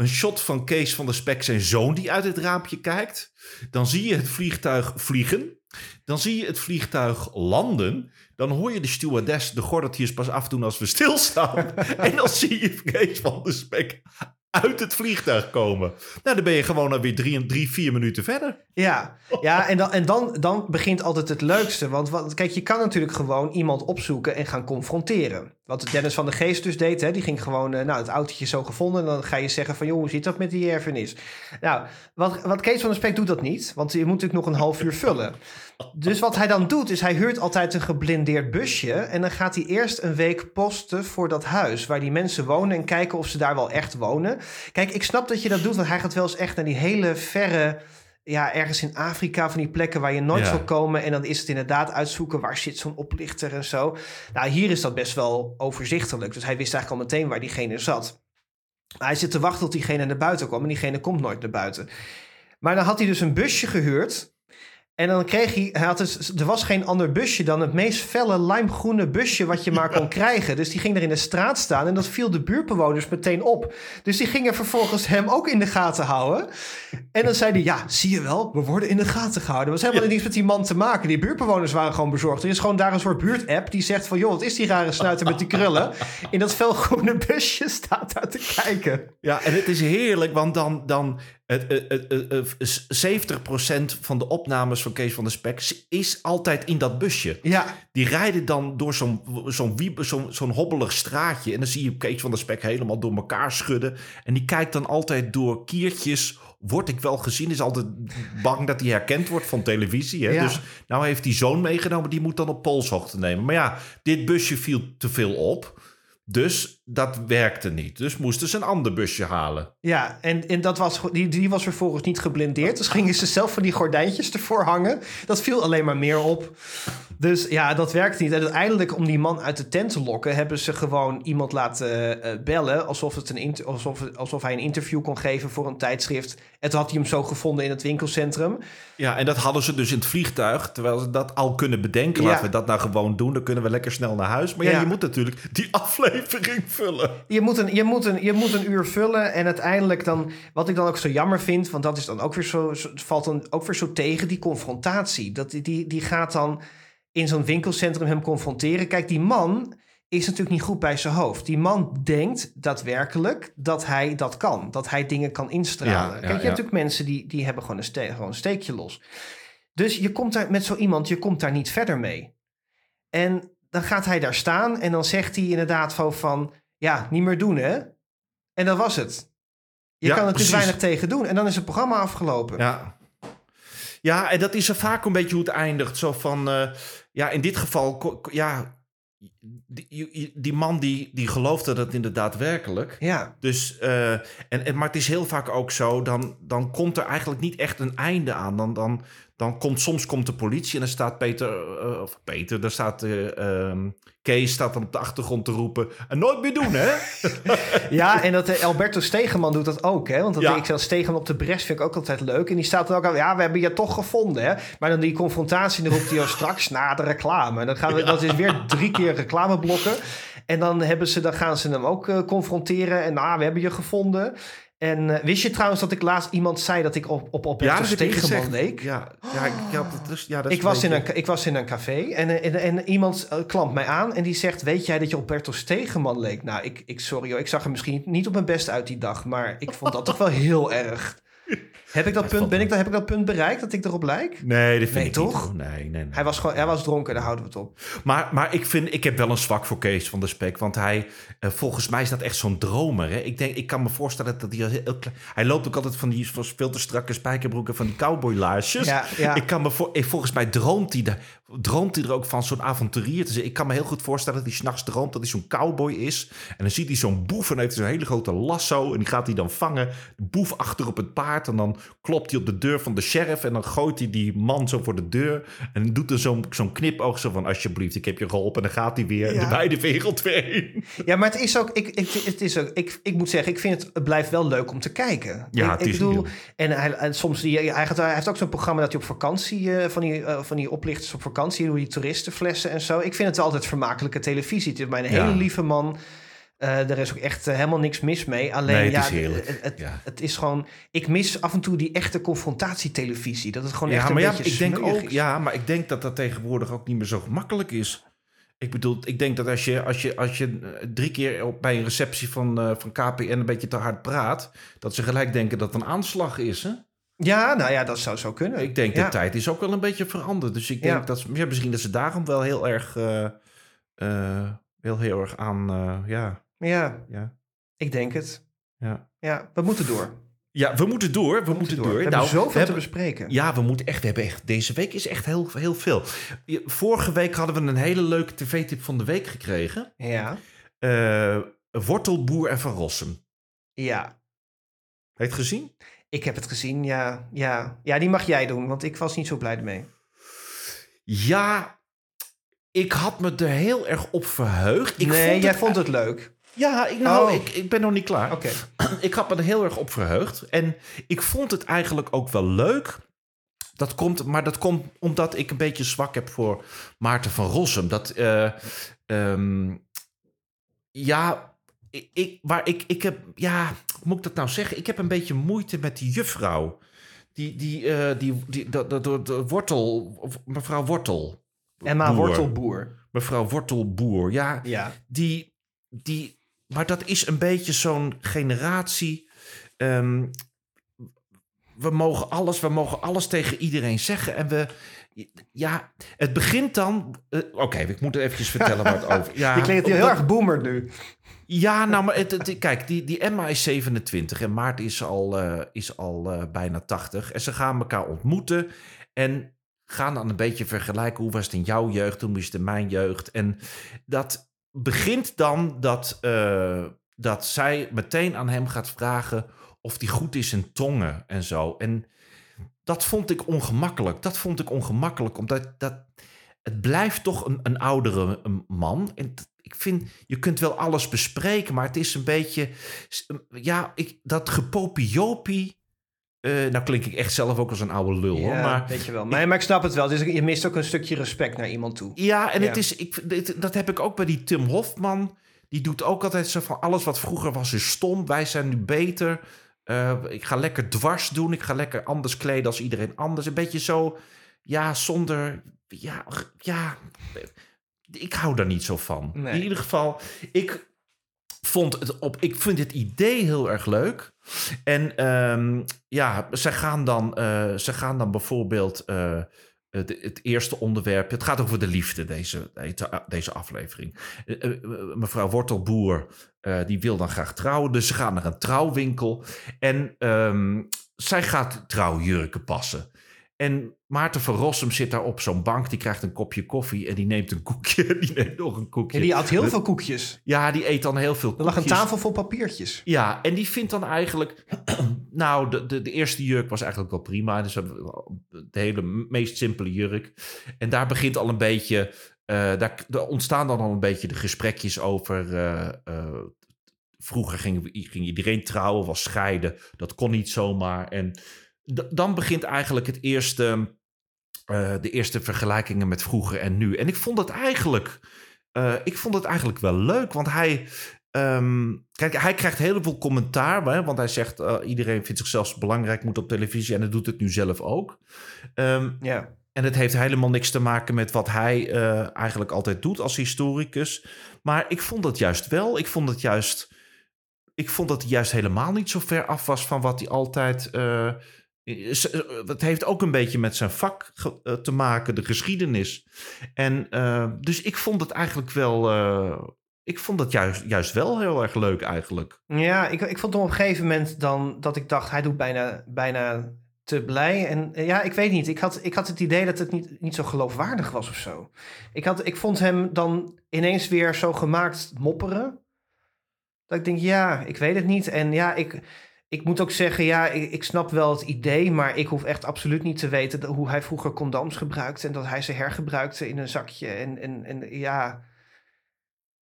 Een shot van Kees van der Spek, zijn zoon, die uit het raampje kijkt. Dan zie je het vliegtuig vliegen. Dan zie je het vliegtuig landen. Dan hoor je de stewardess de gordeltjes pas afdoen als we stilstaan. en dan zie je Kees van der Spek uit het vliegtuig komen. Nou, dan ben je gewoon alweer drie, drie vier minuten verder. Ja, ja en, dan, en dan, dan begint altijd het leukste. Want kijk, je kan natuurlijk gewoon iemand opzoeken en gaan confronteren. Wat Dennis van de Geest dus deed, hè, die ging gewoon eh, nou, het autootje zo gevonden. En dan ga je zeggen van, joh, hoe zit dat met die erfenis? Nou, wat, wat Kees van der Spek doet dat niet, want je moet natuurlijk nog een half uur vullen. Dus wat hij dan doet, is hij huurt altijd een geblindeerd busje. En dan gaat hij eerst een week posten voor dat huis waar die mensen wonen. En kijken of ze daar wel echt wonen. Kijk, ik snap dat je dat doet, want hij gaat wel eens echt naar die hele verre ja, ergens in Afrika van die plekken waar je nooit Ja. zal komen. En dan is het inderdaad uitzoeken waar zit zo'n oplichter en zo. Nou, hier is dat best wel overzichtelijk. Dus hij wist eigenlijk al meteen waar diegene zat. Maar hij zit te wachten tot diegene naar buiten kwam. En diegene komt nooit naar buiten. Maar dan had hij dus een busje gehuurd. En dan kreeg hij, hij had dus, er was geen ander busje dan het meest felle limegroene busje wat je maar kon krijgen. Dus die ging er in de straat staan en dat viel de buurtbewoners meteen op. Dus die gingen vervolgens hem ook in de gaten houden. En dan zei hij, ja, zie je wel, we worden in de gaten gehouden. Er was helemaal niets met die man te maken. Die buurtbewoners waren gewoon bezorgd. Er is gewoon daar een soort buurtapp die zegt van... joh, wat is die rare snuiter met die krullen? In dat felgroene busje staat daar te kijken. Ja, en het is heerlijk, want dan... dan het, het, het, het, het- 70% van de opnames van Kees van der Spek is altijd in dat busje. Ja, Die rijden dan door zo'n zo'n zo'n hobbelig straatje. En dan zie je Kees van der Spek helemaal door elkaar schudden. En die kijkt dan altijd door kiertjes. Word ik wel gezien? Is altijd bang dat hij herkend wordt van televisie. Hè? Ja. Dus nou heeft die zoon meegenomen. Die moet dan op polshoogte nemen. Maar ja, dit busje viel te veel op. Dus dat werkte niet. Dus moesten ze een ander busje halen. Ja, en, en dat was, die, die was vervolgens niet geblindeerd. Dus gingen ze zelf van die gordijntjes ervoor hangen. Dat viel alleen maar meer op. Dus ja, dat werkte niet. En uiteindelijk, om die man uit de tent te lokken... hebben ze gewoon iemand laten eh, bellen... Alsof, het een alsof, alsof hij een interview kon geven voor een tijdschrift. En toen had hij hem zo gevonden in het winkelcentrum. Ja, en dat hadden ze dus in het vliegtuig. Terwijl ze dat al kunnen bedenken. Ja. Laten we dat nou gewoon doen. Dan kunnen we lekker snel naar huis. Maar ja, Ja. je moet natuurlijk die aflevering vullen. Je moet, een, je, moet een, je moet een uur vullen en uiteindelijk dan... Wat ik dan ook zo jammer vind, want dat is dan ook weer zo... valt dan ook weer zo tegen, die confrontatie. Dat, die- die, die gaat dan in zo'n winkelcentrum hem confronteren. Kijk, die man is natuurlijk niet goed bij zijn hoofd. Die man denkt daadwerkelijk dat hij dat kan. Dat hij dingen kan instralen. Ja, ja, Kijk, je hebt ja. natuurlijk mensen die, die hebben gewoon een, ste gewoon een steekje los. Dus je komt daar met zo iemand, je komt daar niet verder mee. En dan gaat hij daar staan en dan zegt hij inderdaad van, van ja, niet meer doen hè. En dat was het. Je Ja, kan er natuurlijk weinig tegen doen. En dan is het programma afgelopen. Ja. Ja, en dat is er vaak een beetje hoe het eindigt. Zo van, eh, ja, in dit geval, ja, die, die man die, die geloofde dat inderdaad werkelijk. Ja. Dus, eh, en, en, maar het is heel vaak ook zo, dan, dan komt er eigenlijk niet echt een einde aan. Dan, dan, dan komt, soms komt de politie en dan staat Peter, eh, of Peter, daar staat eh, ehm, Kees staat dan op de achtergrond te roepen. En nooit meer doen, hè? Ja, en dat eh, Alberto Stegeman doet dat ook, hè? Want dat Ja. ik zelf Stegeman op de bres vind ik ook altijd leuk. En die staat dan ook al, ja, we hebben je toch gevonden, hè? Maar dan die confrontatie, dan roept hij al straks na de reclame. En dan gaan we, dat is weer drie keer reclameblokken. En dan, hebben ze, dan gaan ze hem ook eh, confronteren. En nou, we hebben je gevonden. En eh, wist je trouwens dat ik laatst iemand zei dat ik op, op dat je Stegeman gezegd. leek? Ja, ja, ik, ja, dat is, ja, dat is Ik was, in een, ik was in een café en, eh, en, en iemand eh, klampt mij aan en die zegt: Weet jij dat je op Bertel Stegeman leek? Nou, ik, ik, sorry hoor, ik zag er misschien niet op mijn best uit die dag, maar ik vond dat toch wel heel erg. Heb ik dat punt, ben ik, dat- heb ik dat punt bereikt dat ik erop lijk? Nee, dat vind Nee, ik toch? niet. Nee, nee, nee. Hij was, gewoon, hij was dronken, daar houden we het op. Maar, maar ik, vind, ik heb wel een zwak voor Kees van der Spek. Want hij, eh, volgens mij is dat echt zo'n dromer. Hè? Ik, denk, ik kan me voorstellen dat hij heel klein... Hij loopt ook altijd van die van veel te strakke spijkerbroeken... van die cowboylaarsjes. Ja, ja. Ik kan me voor, volgens mij droomt hij, de, droomt hij er ook van zo'n avonturier te zijn. Ik kan me heel goed voorstellen dat hij s'nachts droomt... dat hij zo'n cowboy is. En dan ziet hij zo'n boef en heeft hij zo'n hele grote lasso... en die gaat hij dan vangen. De boef achter op het paard. En dan klopt hij op de deur van de sheriff... en dan gooit hij die man zo voor de deur... en doet er zo'n zo'n knipoog zo van... alsjeblieft, ik heb je geholpen. En dan gaat hij weer Ja. de beide wereld weer heen. Ja, maar het is ook, ik, ik, het is ook ik, ik moet zeggen, ik vind het, het blijft wel leuk om te kijken. Ja, ik, bedoel, en hij, en soms, die, hij, gaat, hij heeft ook zo'n programma dat hij op vakantie, eh, van, die, eh, van die oplichters op vakantie, hoe die toeristenflessen en zo. Ik vind het altijd vermakelijke televisie. Het is mijn Ja. hele lieve man. Eh er is ook echt eh, helemaal niks mis mee. Alleen, Nee, het ja, is heerlijk. Het, het, Ja. het is gewoon, ik mis af en toe die echte confrontatietelevisie. Dat het gewoon echt een maar ja, beetje ik denk ook, is. ja, maar ik denk dat dat tegenwoordig ook niet meer zo gemakkelijk is. Ik bedoel, ik denk dat als je, als je, als je eh, drie keer op, bij een receptie van, van KPN een beetje te hard praat, dat ze gelijk denken dat het een aanslag is. Hè? Ja, nou ja, dat zou zo kunnen. Ik denk, de tijd is ook wel een beetje veranderd. Dus ik denk dat ja, misschien dat ze daarom wel heel erg, heel, heel erg aan, ja, Ja, ja, ik denk het. ja. Ja, we moeten door. Ja, we moeten door. We, moeten door. We hebben Nou, zoveel we te bespreken. Ja, we moeten echt. We hebben echt. Deze week is echt heel, heel veel. Vorige week hadden we een hele leuke tv-tip van de week gekregen. Ja. Eh, Wortelboer en Van Rossum. Ja, Heb je het gezien? ik heb het gezien. Ja, ja. ja, die mag jij doen, want ik was niet zo blij mee. Ja, ik had me er heel erg op verheugd. Ik nee, vond jij het, vond het leuk. Ja, ik, nou, Oh. ik, ik ben nog niet klaar. Oké. ik had me er heel erg op verheugd. En ik vond het eigenlijk ook wel leuk. Dat komt, maar dat komt omdat ik een beetje zwak heb voor Maarten van Rossum. Dat, eh, ehm, ja, ik, waar ik, ik heb, ja, hoe moet ik dat nou zeggen? Ik heb een beetje moeite met die juffrouw. Die, die, eh, die, die, de, de, de, de wortel, mevrouw Wortel. Emma Boer. Wortelboer. Mevrouw Wortelboer, ja Ja. die, die, maar dat is een beetje zo'n generatie. ehm, we mogen alles, we mogen alles tegen iedereen zeggen. En we, ja, het begint dan. eh, Oké, ik moet eventjes vertellen het over. Ja, Je klinkt heel erg boomer nu. Ja, nou, maar het, het- kijk, die, die Emma is 27 en Maarten is al, eh, is al eh, bijna 80. En ze gaan elkaar ontmoeten en gaan dan een beetje vergelijken. Hoe was het in jouw jeugd, hoe was het in mijn jeugd? En dat begint dan dat, eh, dat zij meteen aan hem gaat vragen of hij goed is in tongen en zo. En dat vond ik ongemakkelijk. Dat vond ik ongemakkelijk, omdat dat, het blijft toch een, een oudere man. En ik vind, je kunt wel alles bespreken, maar het is een beetje, ja, ik, dat gepopiopie. Eh nou klink ik echt zelf ook als een oude lul, hoor. Maar weet je wel. Maar, maar ik snap het wel. Dus je mist ook een stukje respect naar iemand toe. ja, en Ja. het is, ik, dit- dat heb ik ook bij die Tim Hofman. die doet ook altijd zo van alles wat vroeger was is stom. Wij zijn nu beter. Eh, ik ga lekker dwars doen. Ik ga lekker anders kleden als iedereen anders. Een beetje zo, ja, zonder, ja, ja. Ik hou daar niet zo van. Nee. In ieder geval, ik vond het op. Ik vind het idee heel erg leuk. En ehm, ja, ze gaan dan, eh, ze gaan dan bijvoorbeeld. eh, het, eerste onderwerp. Het gaat over de liefde, deze, deze aflevering. Eh, eh, mevrouw Wortelboer, die wil dan graag trouwen. Dus ze gaan naar een trouwwinkel. En ehm, zij gaat trouwjurken passen. En Maarten van Rossum zit daar op zo'n bank. Die krijgt een kopje koffie en die neemt een koekje. Die neemt nog een koekje. Ja, die had heel veel koekjes. Ja, die eet dan heel veel Er lag een koekjes. tafel vol papiertjes. Ja, en die vindt dan eigenlijk... nou, de, de, de eerste jurk was eigenlijk wel prima. Dus de hele meest simpele jurk. En daar begint al een beetje... eh, daar, daar ontstaan dan al een beetje de gesprekjes over... eh, eh, vroeger ging, ging iedereen trouwen, was scheiden. Dat kon niet zomaar. En dan begint eigenlijk het eerste... eh, de eerste vergelijkingen met vroeger en nu. En ik vond het eigenlijk... eh, ik vond het eigenlijk wel leuk, want hij... ehm, kijk, hij krijgt heel veel commentaar, hè, want hij zegt... eh, iedereen vindt zichzelf belangrijk, moet op televisie... en hij doet het nu zelf ook. Ehm, Ja. en het heeft helemaal niks te maken met wat hij eigenlijk altijd doet als historicus. Maar ik vond dat juist wel. Ik vond het juist... Ik vond dat hij juist helemaal niet zo ver af was van wat hij altijd... het heeft ook een beetje met zijn vak eh, te maken, de geschiedenis. En eh, dus ik vond het eigenlijk wel... eh, ik vond het juist, juist wel heel erg leuk eigenlijk. Ja, ik, ik vond op een gegeven moment dan dat ik dacht, hij doet bijna, bijna te blij. En eh, ja, ik weet niet. Ik had, ik had het idee dat het niet, niet zo geloofwaardig was of zo. Ik, had, ik vond hem dan ineens weer zo gemaakt mopperen. Dat ik denk, ja, ik weet het niet. En ja, ik, ik moet ook zeggen, ja, ik, ik snap wel het idee, maar ik hoef echt absoluut niet te weten hoe hij vroeger condooms gebruikte en dat hij ze hergebruikte in een zakje. En, en, en ja,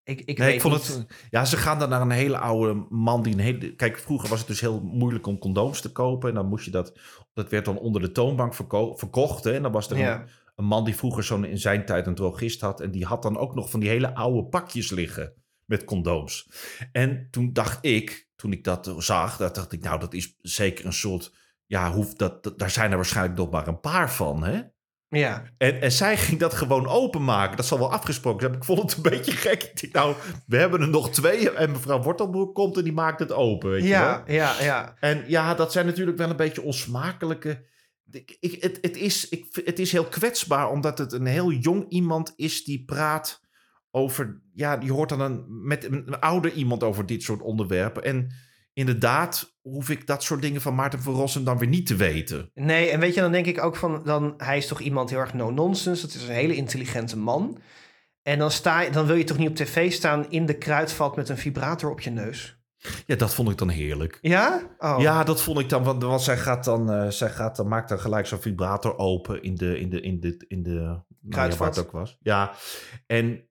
ik, ik Nee, weet ik vond niet. het. Ja, ze gaan dan naar een hele oude man die een hele. Kijk, vroeger was het dus heel moeilijk om condooms te kopen. En dan moest je dat. Dat werd dan onder de toonbank verko- verkocht. Hè? En dan was er Ja. een, een man die vroeger zo'n in zijn tijd een drogist had. En die had dan ook nog van die hele oude pakjes liggen met condooms. En toen dacht ik, toen ik dat zag, dat dacht ik, nou, dat is zeker een soort. Ja, hoe, dat, dat- daar zijn er waarschijnlijk nog maar een paar van, hè? Ja, En, en zij ging dat gewoon openmaken. Dat zal wel afgesproken zijn. Ik vond het een beetje gek. Ik dacht, nou, we hebben er nog twee. En mevrouw Wortelboer komt en die maakt het open. Weet je ja, wel? ja, ja. En ja, dat zijn natuurlijk wel een beetje onsmakelijke... Ik, ik, het, het, is, ik, het is heel kwetsbaar, omdat het een heel jong iemand is die praat over... Ja, die hoort dan een, met een, een ouder iemand over dit soort onderwerpen. En inderdaad hoef ik dat soort dingen van Maarten van Rossum dan weer niet te weten. Nee, en weet je, dan denk ik ook van, dan, hij is toch iemand heel erg no-nonsense. Dat is een hele intelligente man. En dan, sta je, dan wil je toch niet op tv staan in de kruidvat met een vibrator op je neus? Ja, dat vond ik dan heerlijk. Ja? Oh. Ja, dat vond ik dan. Want, want zij gaat dan, eh, zij gaat dan, maakt dan gelijk zo'n vibrator open in de, in de, in de, in de nou ja, Kruidvat. waar het ook was. Ja, en,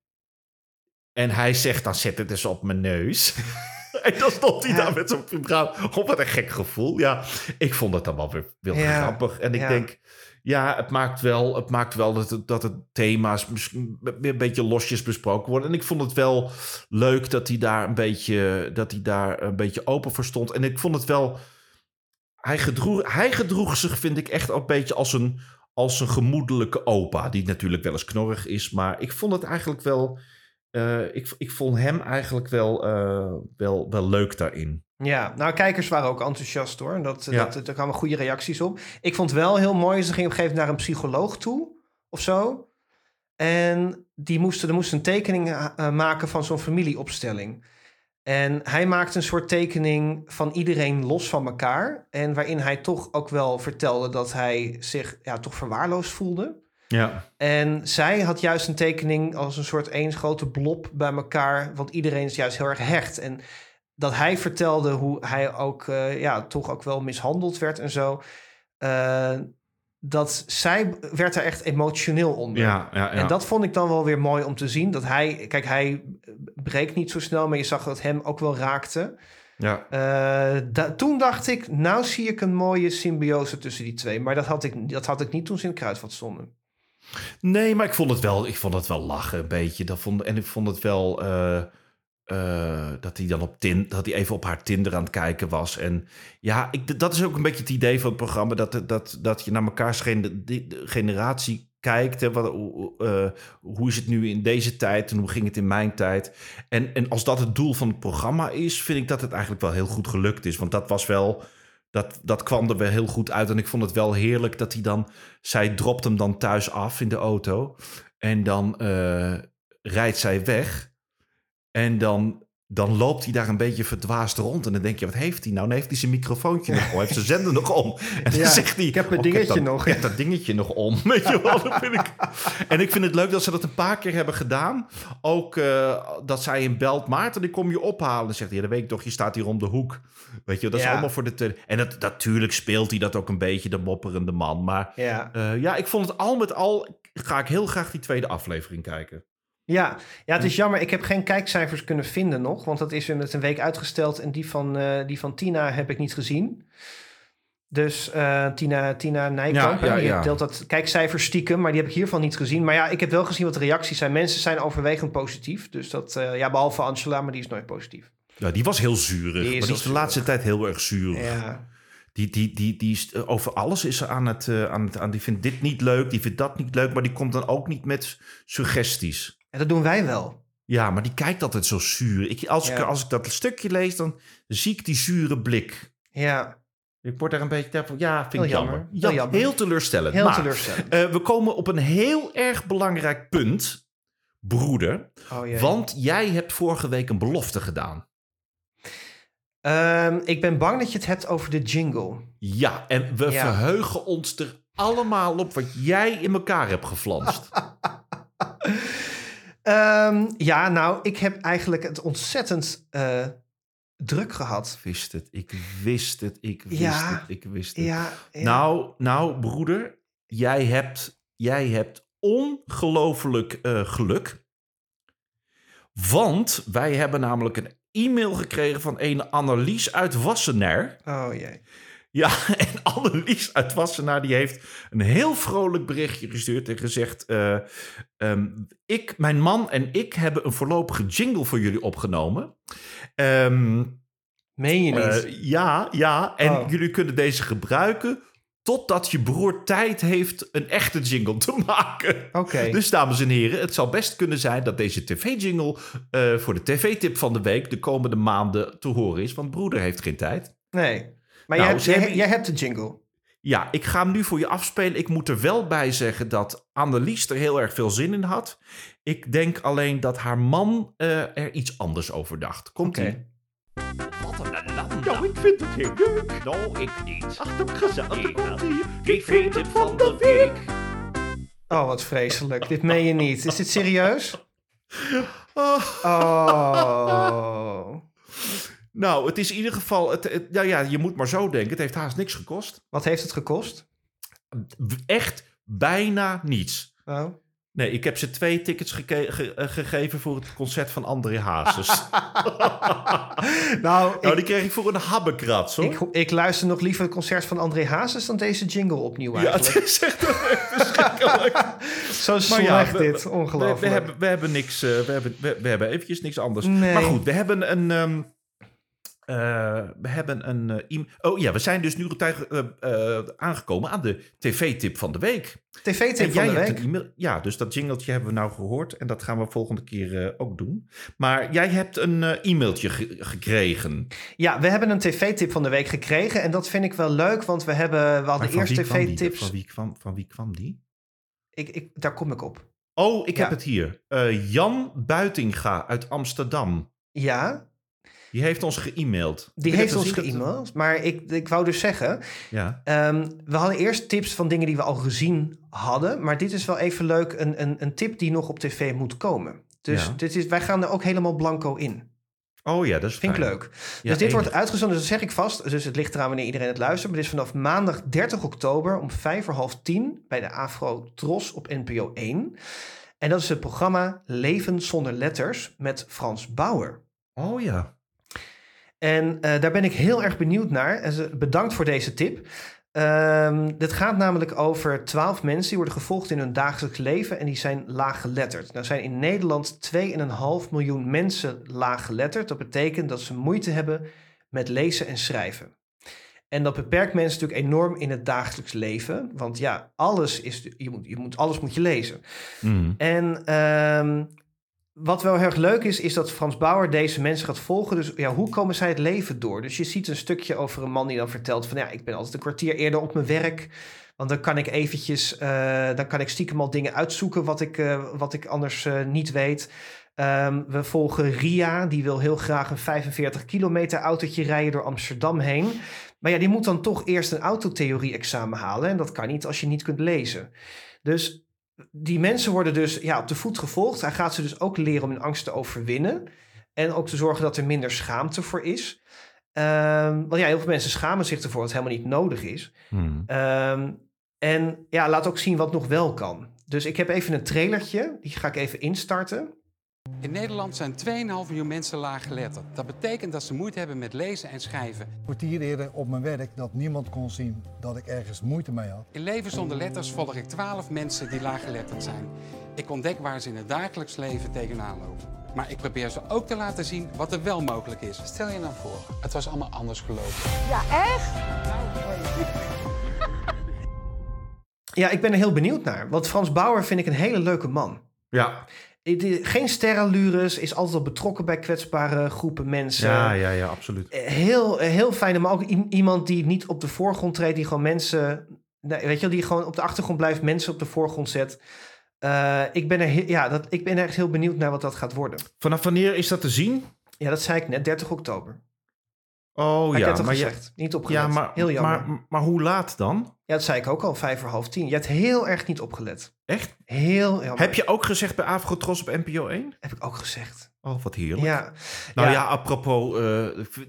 en hij zegt dan, zet het eens op mijn neus. en dan stond hij Ja. daar met zo'n vibrator. Oh, wat een gek gevoel. Ja, ik vond het dan wel weer, wel Ja, grappig. En ik ja. denk, ja, het maakt wel, het maakt wel dat, het, dat het thema's een beetje losjes besproken worden. En ik vond het wel leuk dat hij daar een beetje, dat hij daar een beetje open voor stond. En ik vond het wel, hij gedroeg, hij gedroeg zich, vind ik, echt ook een beetje als een, als een gemoedelijke opa. Die natuurlijk wel eens knorrig is, maar ik vond het eigenlijk wel, eh, ik, ik vond hem eigenlijk wel, eh, wel, wel leuk daarin. Ja, nou, kijkers waren ook enthousiast hoor. Dat, Ja. dat, daar kwamen goede reacties op. Ik vond wel heel mooi, ze gingen op een gegeven moment naar een psycholoog toe of zo. En die moesten, er moest een tekening eh, maken van zo'n familieopstelling. En hij maakte een soort tekening van iedereen los van elkaar. En waarin hij toch ook wel vertelde dat hij zich ja, toch verwaarloosd voelde. Ja. En zij had juist een tekening als een soort één grote blob bij elkaar. Want iedereen is juist heel erg hecht. En dat hij vertelde hoe hij ook eh, ja, toch ook wel mishandeld werd en zo. eh, dat zij werd er echt emotioneel onder. Ja, ja, ja. En dat vond ik dan wel weer mooi om te zien. Dat hij, kijk, hij breekt niet zo snel, maar je zag dat hem ook wel raakte. ja. Eh, da- toen dacht ik, nou zie ik een mooie symbiose tussen die twee. Maar dat had ik, dat had ik niet toen ze in het kruidvat stonden. Nee, maar ik vond het wel, ik vond het wel lachen een beetje. Dat vond, en ik vond het wel, eh, eh, dat hij dan op tin, dat hij even op haar Tinder aan het kijken was. En ja, ik, dat is ook een beetje het idee van het programma. Dat, dat, dat je naar mekaars generatie kijkt. Hè, wat, eh, hoe is het nu in deze tijd en hoe ging het in mijn tijd? En, en als dat het doel van het programma is, vind ik dat het eigenlijk wel heel goed gelukt is. Want dat was wel. Dat, dat kwam er wel heel goed uit. En ik vond het wel heerlijk dat hij dan. Zij dropt hem dan thuis af in de auto. En dan eh, rijdt zij weg. En dan, dan loopt hij daar een beetje verdwaasd rond. En dan denk je, wat heeft hij nou? Dan heeft hij zijn microfoontje nog om. Heeft zijn zender nog om. En dan Ja, zegt hij... ik heb mijn "Oh, dingetje dat, nog." Ik heb dat dingetje nog om. Weet je wel, dat vind ik... En ik vind het leuk dat ze dat een paar keer hebben gedaan. Ook eh, dat zij hem belt. Maarten, ik kom je ophalen. Dan zegt hij, ja, dat weet ik toch. Je staat hier om de hoek. Weet je, dat is Ja. allemaal voor de... En dat, natuurlijk speelt hij dat ook een beetje, de mopperende man. Maar Ja. eh, ja, ik vond het al met al... Ga ik heel graag die tweede aflevering kijken. Ja. ja, het is jammer. Ik heb geen kijkcijfers kunnen vinden nog. Want dat is met een week uitgesteld. En die van, eh, die van Tina heb ik niet gezien. Dus eh, Tina, Tina Nijkamp, Ja, die deelt dat kijkcijfers stiekem. Maar die heb ik hiervan niet gezien. Maar ja, ik heb wel gezien wat de reacties zijn. Mensen zijn overwegend positief. Dus dat, eh, ja, behalve Angela, maar die is nooit positief. Ja, die was heel zuurig. Die is maar die is de laatste tijd heel erg zuur. Ja. Die, die, die, die is, over alles is ze aan het, aan het aan. Die vindt dit niet leuk, die vindt dat niet leuk, maar die komt dan ook niet met suggesties. En dat doen wij wel. Ja, maar die kijkt altijd zo zuur. Ik, als, ik, als ik dat stukje lees, dan zie ik die zure blik. Ja, Ik word daar een beetje van, ja, vind ik jammer. jammer. Ja, Heel jammer. Heel teleurstellend. heel maar, teleurstellend. eh, we komen op een heel erg belangrijk punt, broeder. Oh, jee. Want jij hebt vorige week een belofte gedaan. Ehm, ik ben bang dat je het hebt over de jingle. Ja, en we Ja. verheugen ons er allemaal op wat jij in elkaar hebt geflanst. Ehm, ja, nou, ik heb eigenlijk het ontzettend eh, druk gehad. Ik wist het, ik wist het, ik wist Ja. het, ik wist het. Ja, ja. Nou, nou, broeder, jij hebt, jij hebt ongelooflijk eh, geluk. Want wij hebben namelijk een e-mail gekregen van een Annelies uit Wassenaar. Oh jee. Ja, en Annelies uit Wassenaar die heeft een heel vrolijk berichtje gestuurd en gezegd... eh, ehm, ik, mijn man en ik hebben een voorlopige jingle voor jullie opgenomen. Ehm, Meen je niet? eh, ja, ja. En Oh. jullie kunnen deze gebruiken totdat je broer tijd heeft een echte jingle te maken. Oké. Dus dames en heren, het zou best kunnen zijn dat deze tv-jingle eh, voor de tv-tip van de week de komende maanden te horen is. Want broeder heeft geen tijd. nee. Maar Nou, jij, hebt, hebben- jij hebt de jingle. Ja, ik ga hem nu voor je afspelen. Ik moet er wel bij zeggen dat Annelies er heel erg veel zin in had. Ik denk alleen dat haar man eh, er iets anders over dacht. Komt ie? Oké. Wat een ellende. Nou, ik vind het heel leuk. Nou, ik niet. Ach, dat gezellig. komt ie. TV-tip van de week. Oh, wat vreselijk. dit meen je niet. Is dit serieus? Oh. Nou, het is in ieder geval... Het, het- nou ja, je moet maar zo denken. Het heeft haast niks gekost. Wat heeft het gekost? Echt bijna niets. Oh. Nee, ik heb ze twee tickets ge- eh, gegeven voor het concert van André Hazes. Nou, nou, ik, die kreeg ik voor een habbekrats, hoor. ik, ik luister nog liever het concert van André Hazes dan deze jingle opnieuw ja, het eigenlijk. is echt verschrikkelijk. Zo slecht ja, we- dit. We, Ongelooflijk. we, hebben, we hebben niks. eh, we, hebben, we, we hebben eventjes niks anders. Nee. Maar goed, we hebben een. ehm, eh, we hebben een. eh, oh ja, we zijn dus nu eh, aangekomen aan de tv-tip van de week. TV-tip van de week. Ja, dus dat jingletje hebben we nou gehoord. En dat gaan we volgende keer ook doen. Maar jij hebt een e-mailtje ge- gekregen. Ja, we hebben een tv-tip van de week gekregen. En dat vind ik wel leuk, want we, hebben, we hadden eerst tv-tips. Van wie, kwam, van wie kwam die? Ik, ik, daar kom ik op. Oh, ik Ja. heb het hier. Jan Buitinga uit Amsterdam. Ja, Die heeft ons ge-mailed. die Ik heeft ons ge-mailed. Maar ik, ik wou dus zeggen, Ja. ehm, we hadden eerst tips van dingen die we al gezien hadden. Maar dit is wel even leuk, een, een, een tip die nog op tv moet komen. Dus Ja. dit is, wij gaan er ook helemaal blanco in. Oh ja, dat is Vind ik fijn. leuk. Ja, dus dit enig. wordt uitgezonden, dat zeg ik vast. Dus het ligt eraan wanneer iedereen het luistert. Maar dit is vanaf maandag 30 oktober om vijf voor half tien bij de Afro Tros op NPO 1. En dat is het programma Leven zonder letters met Frans Bauer. Oh ja. En eh, daar ben ik heel erg benieuwd naar. En bedankt voor deze tip. Ehm, dit gaat namelijk over twaalf mensen die worden gevolgd in hun dagelijks leven en die zijn laaggeletterd. Nou zijn in Nederland 2,5 miljoen mensen laaggeletterd. Dat betekent dat ze moeite hebben met lezen en schrijven. En dat beperkt mensen natuurlijk enorm in het dagelijks leven. Want ja, alles is, je moet, je moet, alles moet je lezen. Mhm. En ehm, wat wel heel erg leuk is, is dat Frans Bauer deze mensen gaat volgen. Dus ja, hoe komen zij het leven door? Dus je ziet een stukje over een man die dan vertelt van... ja, ik ben altijd een kwartier eerder op mijn werk... Want dan kan ik eventjes, eh, dan kan ik stiekem al dingen uitzoeken wat ik, eh, wat ik anders eh, niet weet. Ehm, we volgen Ria, die wil heel graag een 45 kilometer autootje rijden door Amsterdam heen. Maar ja, die moet dan toch eerst een autotheorie-examen halen. En dat kan niet als je niet kunt lezen. Dus die mensen worden dus ja, op de voet gevolgd. Hij gaat ze dus ook leren om hun angst te overwinnen. En ook te zorgen dat er minder schaamte voor is. Ehm, want ja, heel veel mensen schamen zich ervoor wat helemaal niet nodig is. Mhm. Ehm, en ja, laat ook zien wat nog wel kan. Dus ik heb even een trailertje. Die ga ik even instarten. In Nederland zijn 2,5 miljoen mensen laaggeletterd. Dat betekent dat ze moeite hebben met lezen en schrijven. Een kwartier eerder op mijn werk dat niemand kon zien dat ik ergens moeite mee had. In Leven zonder letters volg ik 12 mensen die laaggeletterd zijn. Ik ontdek waar ze in het dagelijks leven tegenaan lopen. Maar ik probeer ze ook te laten zien wat er wel mogelijk is. Stel je nou voor, het was allemaal anders gelopen. Ja, echt? Ja, ik ben er heel benieuwd naar. Want Frans Bauer vind ik een hele leuke man. Ja. Geen sterrenlures, is altijd al betrokken bij kwetsbare groepen mensen. Ja, ja, ja, absoluut. Eh, Heel, eh, heel fijn, maar ook iemand die niet op de voorgrond treedt, die gewoon mensen, weet je, wel, die gewoon op de achtergrond blijft, mensen op de voorgrond zet. Eh, ik, ben er ja, dat, ik ben echt heel benieuwd naar wat dat gaat worden. Vanaf wanneer is dat te zien? Ja, dat zei ik net, 30 oktober. Oh ja, heb het maar, je- gezegd, niet opgelet. ja, maar, heel jammer. maar, maar hoe laat dan? Ja, dat zei ik ook al, vijf voor half tien. Je hebt heel erg niet opgelet. Echt? Heel jammer. Heb je ook gezegd bij Afrotros op NPO 1? Heb ik ook gezegd. Oh, wat heerlijk. Ja. Nou ja, Ja. apropos. eh,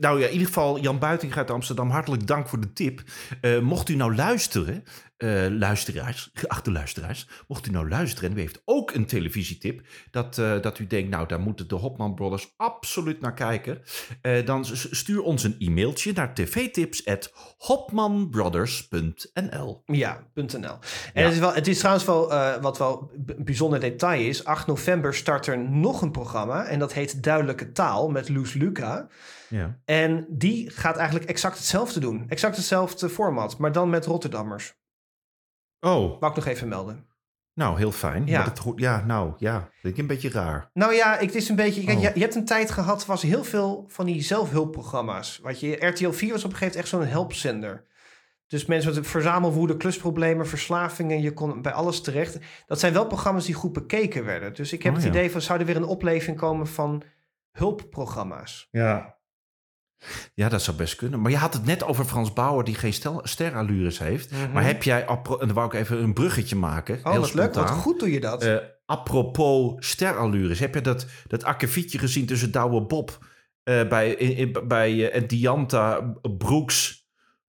nou ja, in ieder geval, Jan Buiting uit Amsterdam, hartelijk dank voor de tip. Eh, mocht u nou luisteren, eh, luisteraars, geachte luisteraars, mocht u nou luisteren en u heeft ook een televisietip, dat, dat u denkt, nou, daar moeten de Hopman Brothers absoluut naar kijken, dan stuur ons een e-mailtje naar tvtips.hopmanbrothers.nl. Ja, .nl. En Ja. Het, is wel, het is trouwens wel, wat wel bijzonder detail is. 8 november start er nog een programma. En dat heet Duidelijke Taal met Loes Luca. Ja. En die gaat eigenlijk exact hetzelfde doen. Exact hetzelfde format, maar dan met Rotterdammers. Oh, Wou ik nog even melden. nou, heel fijn. Ja. Dat, ja, nou, ja, vind ik een beetje raar. Nou ja, ik- het is een beetje... Kijk, Oh. je, je hebt een tijd gehad, was heel veel van die zelfhulpprogramma's. Wat je, RTL 4 was op een gegeven moment echt zo'n helpzender. Dus mensen met verzamelwoede, klusproblemen, verslavingen, je kon bij alles terecht. Dat zijn wel programma's die goed bekeken werden. Dus ik heb Oh, het ja. idee van, zou er weer een opleving komen van hulpprogramma's? Ja. Ja, dat zou best kunnen. Maar je had het net over Frans Bauer die geen sterallures heeft. Maar heb jij, en dan wou ik even een bruggetje maken. Mhm. Oh, heel wat leuk. Wat goed doe je dat. Eh, apropos sterallures. Heb je dat, dat akkefietje gezien tussen Douwe Bob eh, bij, in, in- bij eh, en Dianta Brooks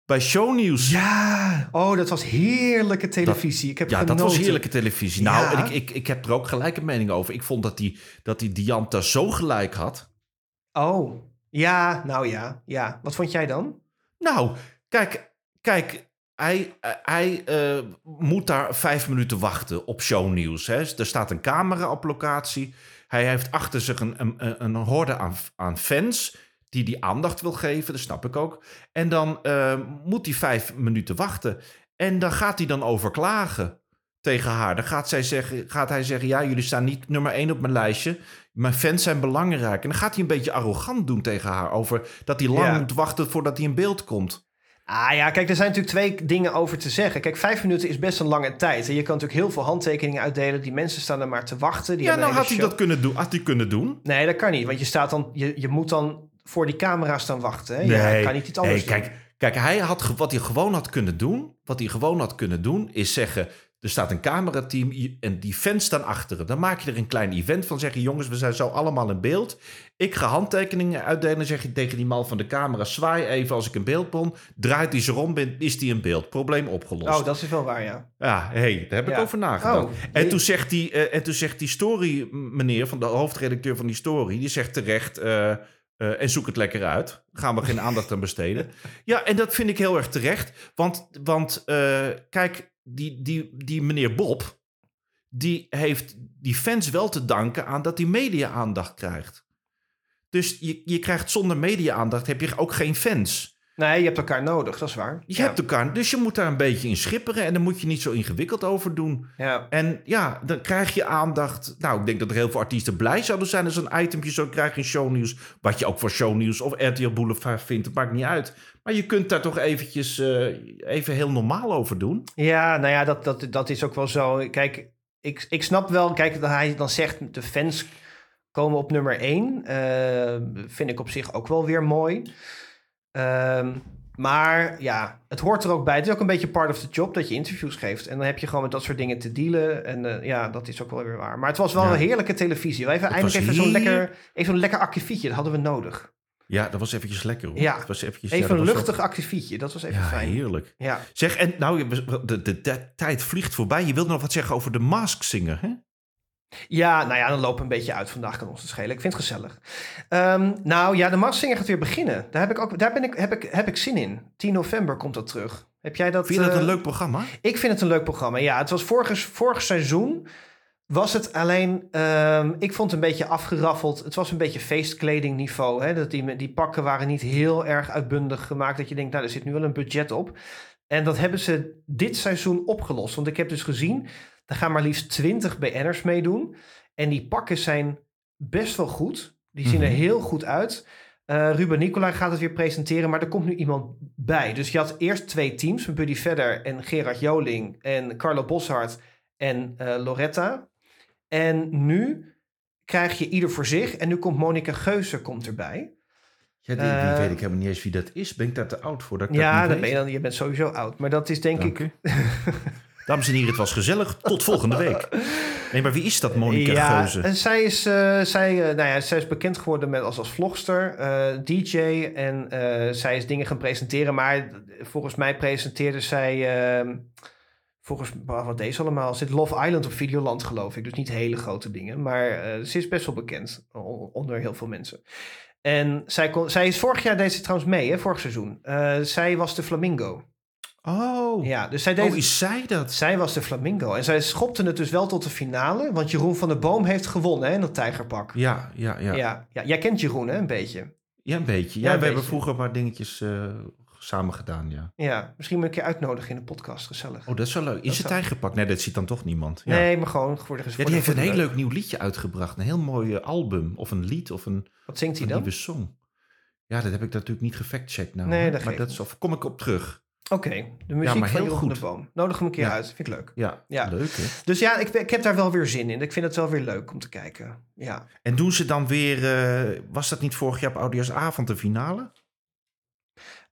bij Shownieuws? ja, oh, dat was heerlijke televisie. ik heb Ja, dat was heerlijke televisie. Nou, Ja. ik, ik, ik heb er ook gelijk een mening over. Ik vond dat die, dat die Dianta zo gelijk had. Oh, ja, nou ja, ja. Wat vond jij dan? Nou, kijk, kijk hij, hij eh, moet daar vijf minuten wachten op shownieuws. Hè. Er staat een camera op locatie. Hij heeft achter zich een, een, een- een horde aan, aan fans die die aandacht wil geven. Dat snap ik ook. En dan eh, moet hij vijf minuten wachten. En dan gaat hij dan overklagen tegen haar. Dan gaat, zij zeggen, gaat hij zeggen, ja, jullie staan niet nummer één op mijn lijstje. Mijn fans zijn belangrijk. En dan gaat hij een beetje arrogant doen tegen haar... over dat hij lang Ja. moet wachten voordat hij in beeld komt. Ah ja, kijk, er zijn natuurlijk twee dingen over te zeggen. Kijk, vijf minuten is best een lange tijd. En je kan natuurlijk heel veel handtekeningen uitdelen. Die mensen staan er maar te wachten. Die ja, nou had hij dat kunnen doen. Had hij kunnen doen. Nee, dat kan niet. Want je, staat dan, je, je moet dan voor die camera staan wachten. Hè? Ja, je kan niet iets anders nee, doen. kijk, kijk hij had, wat hij gewoon had kunnen doen... wat hij gewoon had kunnen doen, is zeggen... er staat een camerateam en die fans staan achteren. Dan maak je er een klein event van. Zeg je, jongens, we zijn zo allemaal in beeld. Ik ga handtekeningen uitdelen. zeg je tegen die man van de camera... zwaai even als ik in beeld ben. Draait hij om, ben- is die in beeld. Probleem opgelost. Oh, dat is wel waar, ja. Ja, hey, daar heb ik Ja. over nagedacht. Oh, en, nee. toen zegt die, eh, en toen zegt die story meneer, van de hoofdredacteur van die story, die zegt terecht, eh, Eh, en zoek het lekker uit. Gaan we geen aandacht aan besteden. Ja, en dat vind ik heel erg terecht. Want, want eh, kijk, die, die, die meneer Bob... die heeft die fans wel te danken aan dat hij media-aandacht krijgt. Dus je, je krijgt zonder media-aandacht heb je ook geen fans. Nee, je hebt elkaar nodig, dat is waar. Je ja. hebt elkaar, dus je moet daar een beetje in schipperen... en dan moet je niet zo ingewikkeld over doen. Ja. En ja, dan krijg je aandacht. Nou, ik denk dat er heel veel artiesten blij zouden zijn als een itempje zo krijg je in shownieuws. Wat je ook voor shownieuws of RTL Boulevard vindt, het maakt niet uit. Maar je kunt daar toch eventjes eh, even heel normaal over doen. Ja, nou ja, dat, dat, dat is ook wel zo. Kijk, ik, ik snap wel, kijk, dat hij dan zegt de fans komen op nummer 1. vind ik op zich ook wel weer mooi. Ehm, maar ja, het hoort er ook bij. Het is ook een beetje part of the job dat je interviews geeft. En dan heb je gewoon met dat soort dingen te dealen. En eh, ja, dat is ook wel weer waar. Maar het was wel Ja. een heerlijke televisie. Even, Het eindelijk even zo'n lekker, even zo'n lekker akkefietje. Dat hadden we nodig. Ja, dat was eventjes lekker hoor. Ja. Het was eventjes, ja, Even dat een luchtig akkefietje. Dat was even Ja, fijn. heerlijk. Ja. Zeg, en nou, de, de, de, de tijd vliegt voorbij. Je wilde nog wat zeggen over de Mask Singer, hè? Ja, nou ja, dan lopen we een beetje uit vandaag, kan ons te schelen. Ik vind het gezellig. Ehm, nou ja, de Massinger gaat weer beginnen. Daar, heb ik ook, daar ben ik, heb, ik, heb ik zin in. 10 november komt dat terug. Heb jij dat? Vind je dat eh, een leuk programma? Ik vind het een leuk programma. Ja, het was vorig, vorig seizoen. Was het alleen, ehm, ik vond het een beetje afgeraffeld. Het was een beetje feestkleding niveau. Hè? Dat die, die pakken waren niet heel erg uitbundig gemaakt. Dat je denkt, nou, er zit nu wel een budget op. En dat hebben ze dit seizoen opgelost. Want ik heb dus gezien, er gaan maar liefst 20 BN'ers meedoen. En die pakken zijn best wel goed. Die zien er Mhm. heel goed uit. Eh, Ruben Nicolai gaat het weer presenteren, maar er komt nu iemand bij. Dus je had eerst twee teams, Buddy Vedder en Gerard Joling en Carlo Boshart en eh, Loretta. En nu krijg je ieder voor zich en nu komt Monica Geuze komt erbij. Ja, die, die Eh, weet ik helemaal niet eens wie dat is. Ben ik daar te oud voor? Dat ik ja, ben je, dan, je bent sowieso oud, maar dat is denk Dank ik... Dames en heren, het was gezellig. Tot volgende week. Nee, maar wie is dat, Monica ja, Geuze? En zij is, eh, zij, eh, nou ja, zij is bekend geworden met, als, als vlogster, eh, DJ. En zij is dingen gaan presenteren. Maar volgens mij presenteerde zij. eh, volgens wat wat deed ze allemaal? Zit Love Island op Videoland, geloof ik. Dus niet hele grote dingen. Maar ze is best wel bekend onder heel veel mensen. En zij, kon, zij is vorig jaar deed ze trouwens mee, hè, vorig seizoen. Zij was de Flamingo. Oh, Ja, dus zij deed. oh, is zij dat? Zij was de flamingo. En zij schopte het dus wel tot de finale. Want Jeroen van der Boom heeft gewonnen hè, in dat tijgerpak. Ja, ja, ja. Ja. Ja, Ja, Jij kent Jeroen hè, een beetje. een beetje. Ja, Ja, een we hebben vroeger een paar dingetjes eh, samen gedaan, ja. Ja, misschien een keer uitnodigen in de podcast. Gezellig. Oh, dat is wel leuk. Het zou- tijgerpak? Nee, dat ziet dan toch niemand. Ja. Nee, maar gewoon voor de Ja, die heeft een heel leuk. nieuw liedje uitgebracht. Een heel mooi eh, album of een lied of een, Wat zingt hij een dan? nieuwe song. Ja, dat heb ik natuurlijk niet gefactcheckt nou. Nee, dat maar dat is, of kom ik op terug. Oké, de muziek maar van heel goed. der Boom. Nodig hem een keer Ja. uit. Vind ik leuk. Ja, Ja. leuk hè. Dus ja, ik, ik heb daar wel weer zin in. Ik vind het wel weer leuk om te kijken. Ja. En doen ze dan weer, eh, was dat niet vorig jaar op Oudejaarsavond de finale?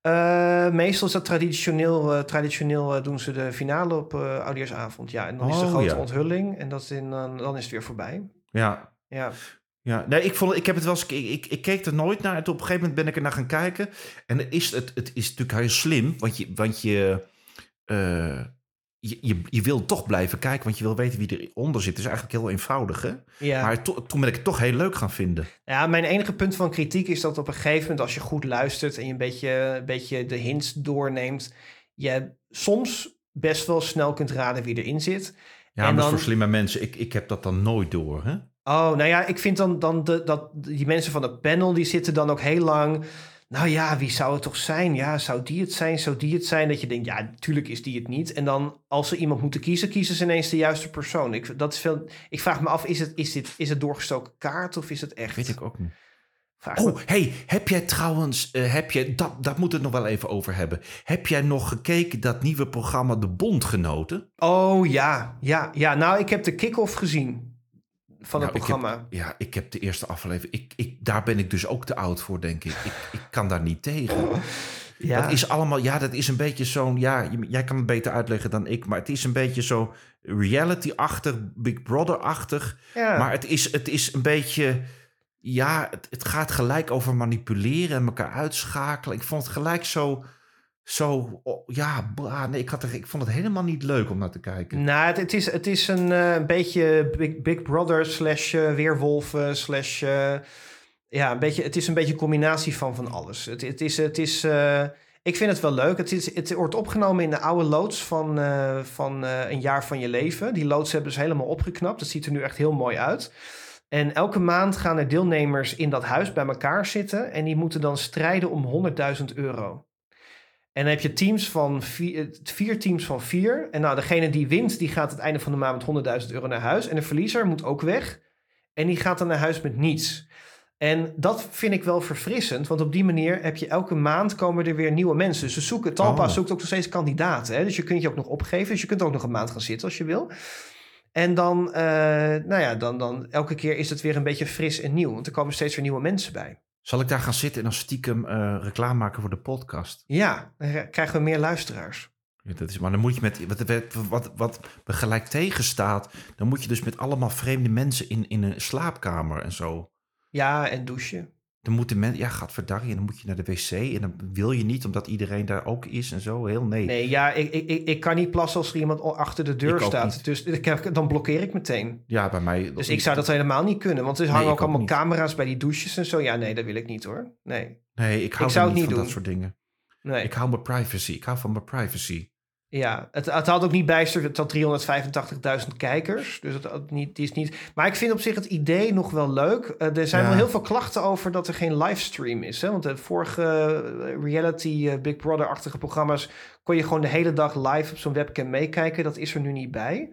Eh, meestal is dat traditioneel. eh, traditioneel doen ze de finale op Oudejaarsavond. Ja, en dan is de Oh, grote ja. onthulling. En dat is in, dan dan is het weer voorbij. Ja, Ja. Ja, nee, ik, vond, ik heb het wel eens. Ik, ik, ik keek er nooit naar. En op een gegeven moment ben ik er naar gaan kijken. En het is, het, het is natuurlijk heel slim. Want je, want je, eh, je, je, je wil toch blijven kijken. Want je wil weten wie eronder zit. Het is eigenlijk heel eenvoudig. Hè? ja. Maar to- toen ben ik het toch heel leuk gaan vinden. Ja, mijn enige punt van kritiek is dat op een gegeven moment, als je goed luistert en je een beetje, een beetje de hints doorneemt, je soms best wel snel kunt raden wie erin zit. Ja, En maar dan- voor slimme mensen, ik, ik heb dat dan nooit door. Hè? Oh, nou ja, ik vind dan, dan de, dat die mensen van het panel, die zitten dan ook heel lang. Nou ja, wie zou het toch zijn? Ja, zou die het zijn? Zou die het zijn? Dat je denkt, ja, natuurlijk is die het niet. En dan, als ze iemand moeten kiezen, kiezen ze ineens de juiste persoon. Ik, dat is veel, ik vraag me af, is het, is, dit, is het doorgestoken kaart of is het echt? Weet ik ook niet. Vraag me- Oh, hey, heb jij trouwens, eh, heb jij, dat, dat moet het nog wel even over hebben. Heb jij nog gekeken dat nieuwe programma De Bondgenoten? Oh ja, ja, ja. Nou, ik heb de kick-off gezien van het Nou, ik heb- programma. Ja, ik heb de eerste aflevering. Ik, ik, daar ben ik dus ook te oud voor, denk ik. Ik, ik kan daar niet tegen. Ja. Dat is allemaal, ja, dat is een beetje zo'n, ja, jij kan het beter uitleggen dan ik, maar het is een beetje zo reality-achtig, Big Brother-achtig. ja. Maar het is, het is een beetje, ja, het, het gaat gelijk over manipuleren en elkaar uitschakelen. Ik vond het gelijk zo, zo, ja, bla, nee, ik, had ik vond het helemaal niet leuk om naar te kijken. Nou, het, is, het is een eh, een beetje Big, Big Brother slash eh, weerwolven slash... eh, ja, een beetje, het is een beetje een combinatie van van alles. Het, het is, het is, ik vind het wel leuk. Het, is, het wordt opgenomen in de oude loods van, van een jaar van je leven. Die loods hebben ze helemaal opgeknapt. Het ziet er nu echt heel mooi uit. En elke maand gaan er deelnemers in dat huis bij elkaar zitten. En die moeten dan strijden om 100.000 euro. En dan heb je teams van vier, eh, vier teams van vier. En nou, degene die wint, die gaat het einde van de maand met 100.000 euro naar huis. En de verliezer moet ook weg. En die gaat dan naar huis met niets. En dat vind ik wel verfrissend, want op die manier heb je elke maand komen er weer nieuwe mensen. Dus ze zoeken, Talpa Oh. zoekt ook nog steeds kandidaten. Hè? Dus je kunt je ook nog opgeven. Dus je kunt ook nog een maand gaan zitten als je wil. En dan, eh, nou ja, dan, dan elke keer is het weer een beetje fris en nieuw. Want er komen steeds weer nieuwe mensen bij. Zal ik daar gaan zitten en dan stiekem eh, reclame maken voor de podcast? Ja, dan krijgen we meer luisteraars. Ja, dat is, maar dan moet je met wat, wat, wat, wat me gelijk tegenstaat, dan moet je dus met allemaal vreemde mensen in, in een slaapkamer en zo. Ja, en douchen. Dan moeten mensen, ja, gadverdarrie, en dan moet je naar de wc en dan wil je niet, omdat iedereen daar ook is en zo. Heel nee. Nee, ja, ik, ik, ik, kan niet plassen als er iemand achter de deur Ik staat. niet. Dus ik heb, dan blokkeer ik meteen. Ja, bij mij. Dus ik zou dat helemaal niet kunnen. Want er hangen ook allemaal niet. camera's bij die douches en zo. Ja, nee, dat wil ik niet hoor. Nee. Nee, ik hou Ik zou er het niet niet van doen. dat soort dingen. nee. Ik hou mijn privacy. Ik hou van mijn privacy. Ja, het, het had ook niet bijster, het had 385.000 kijkers. Dus het had niet, die is niet. Maar ik vind op zich het idee nog wel leuk. Eh, er zijn Ja. wel heel veel klachten over dat er geen livestream is. Hè? Want de vorige eh, reality eh, Big Brother-achtige programma's kon je gewoon de hele dag live op zo'n webcam meekijken. Dat is er nu niet bij.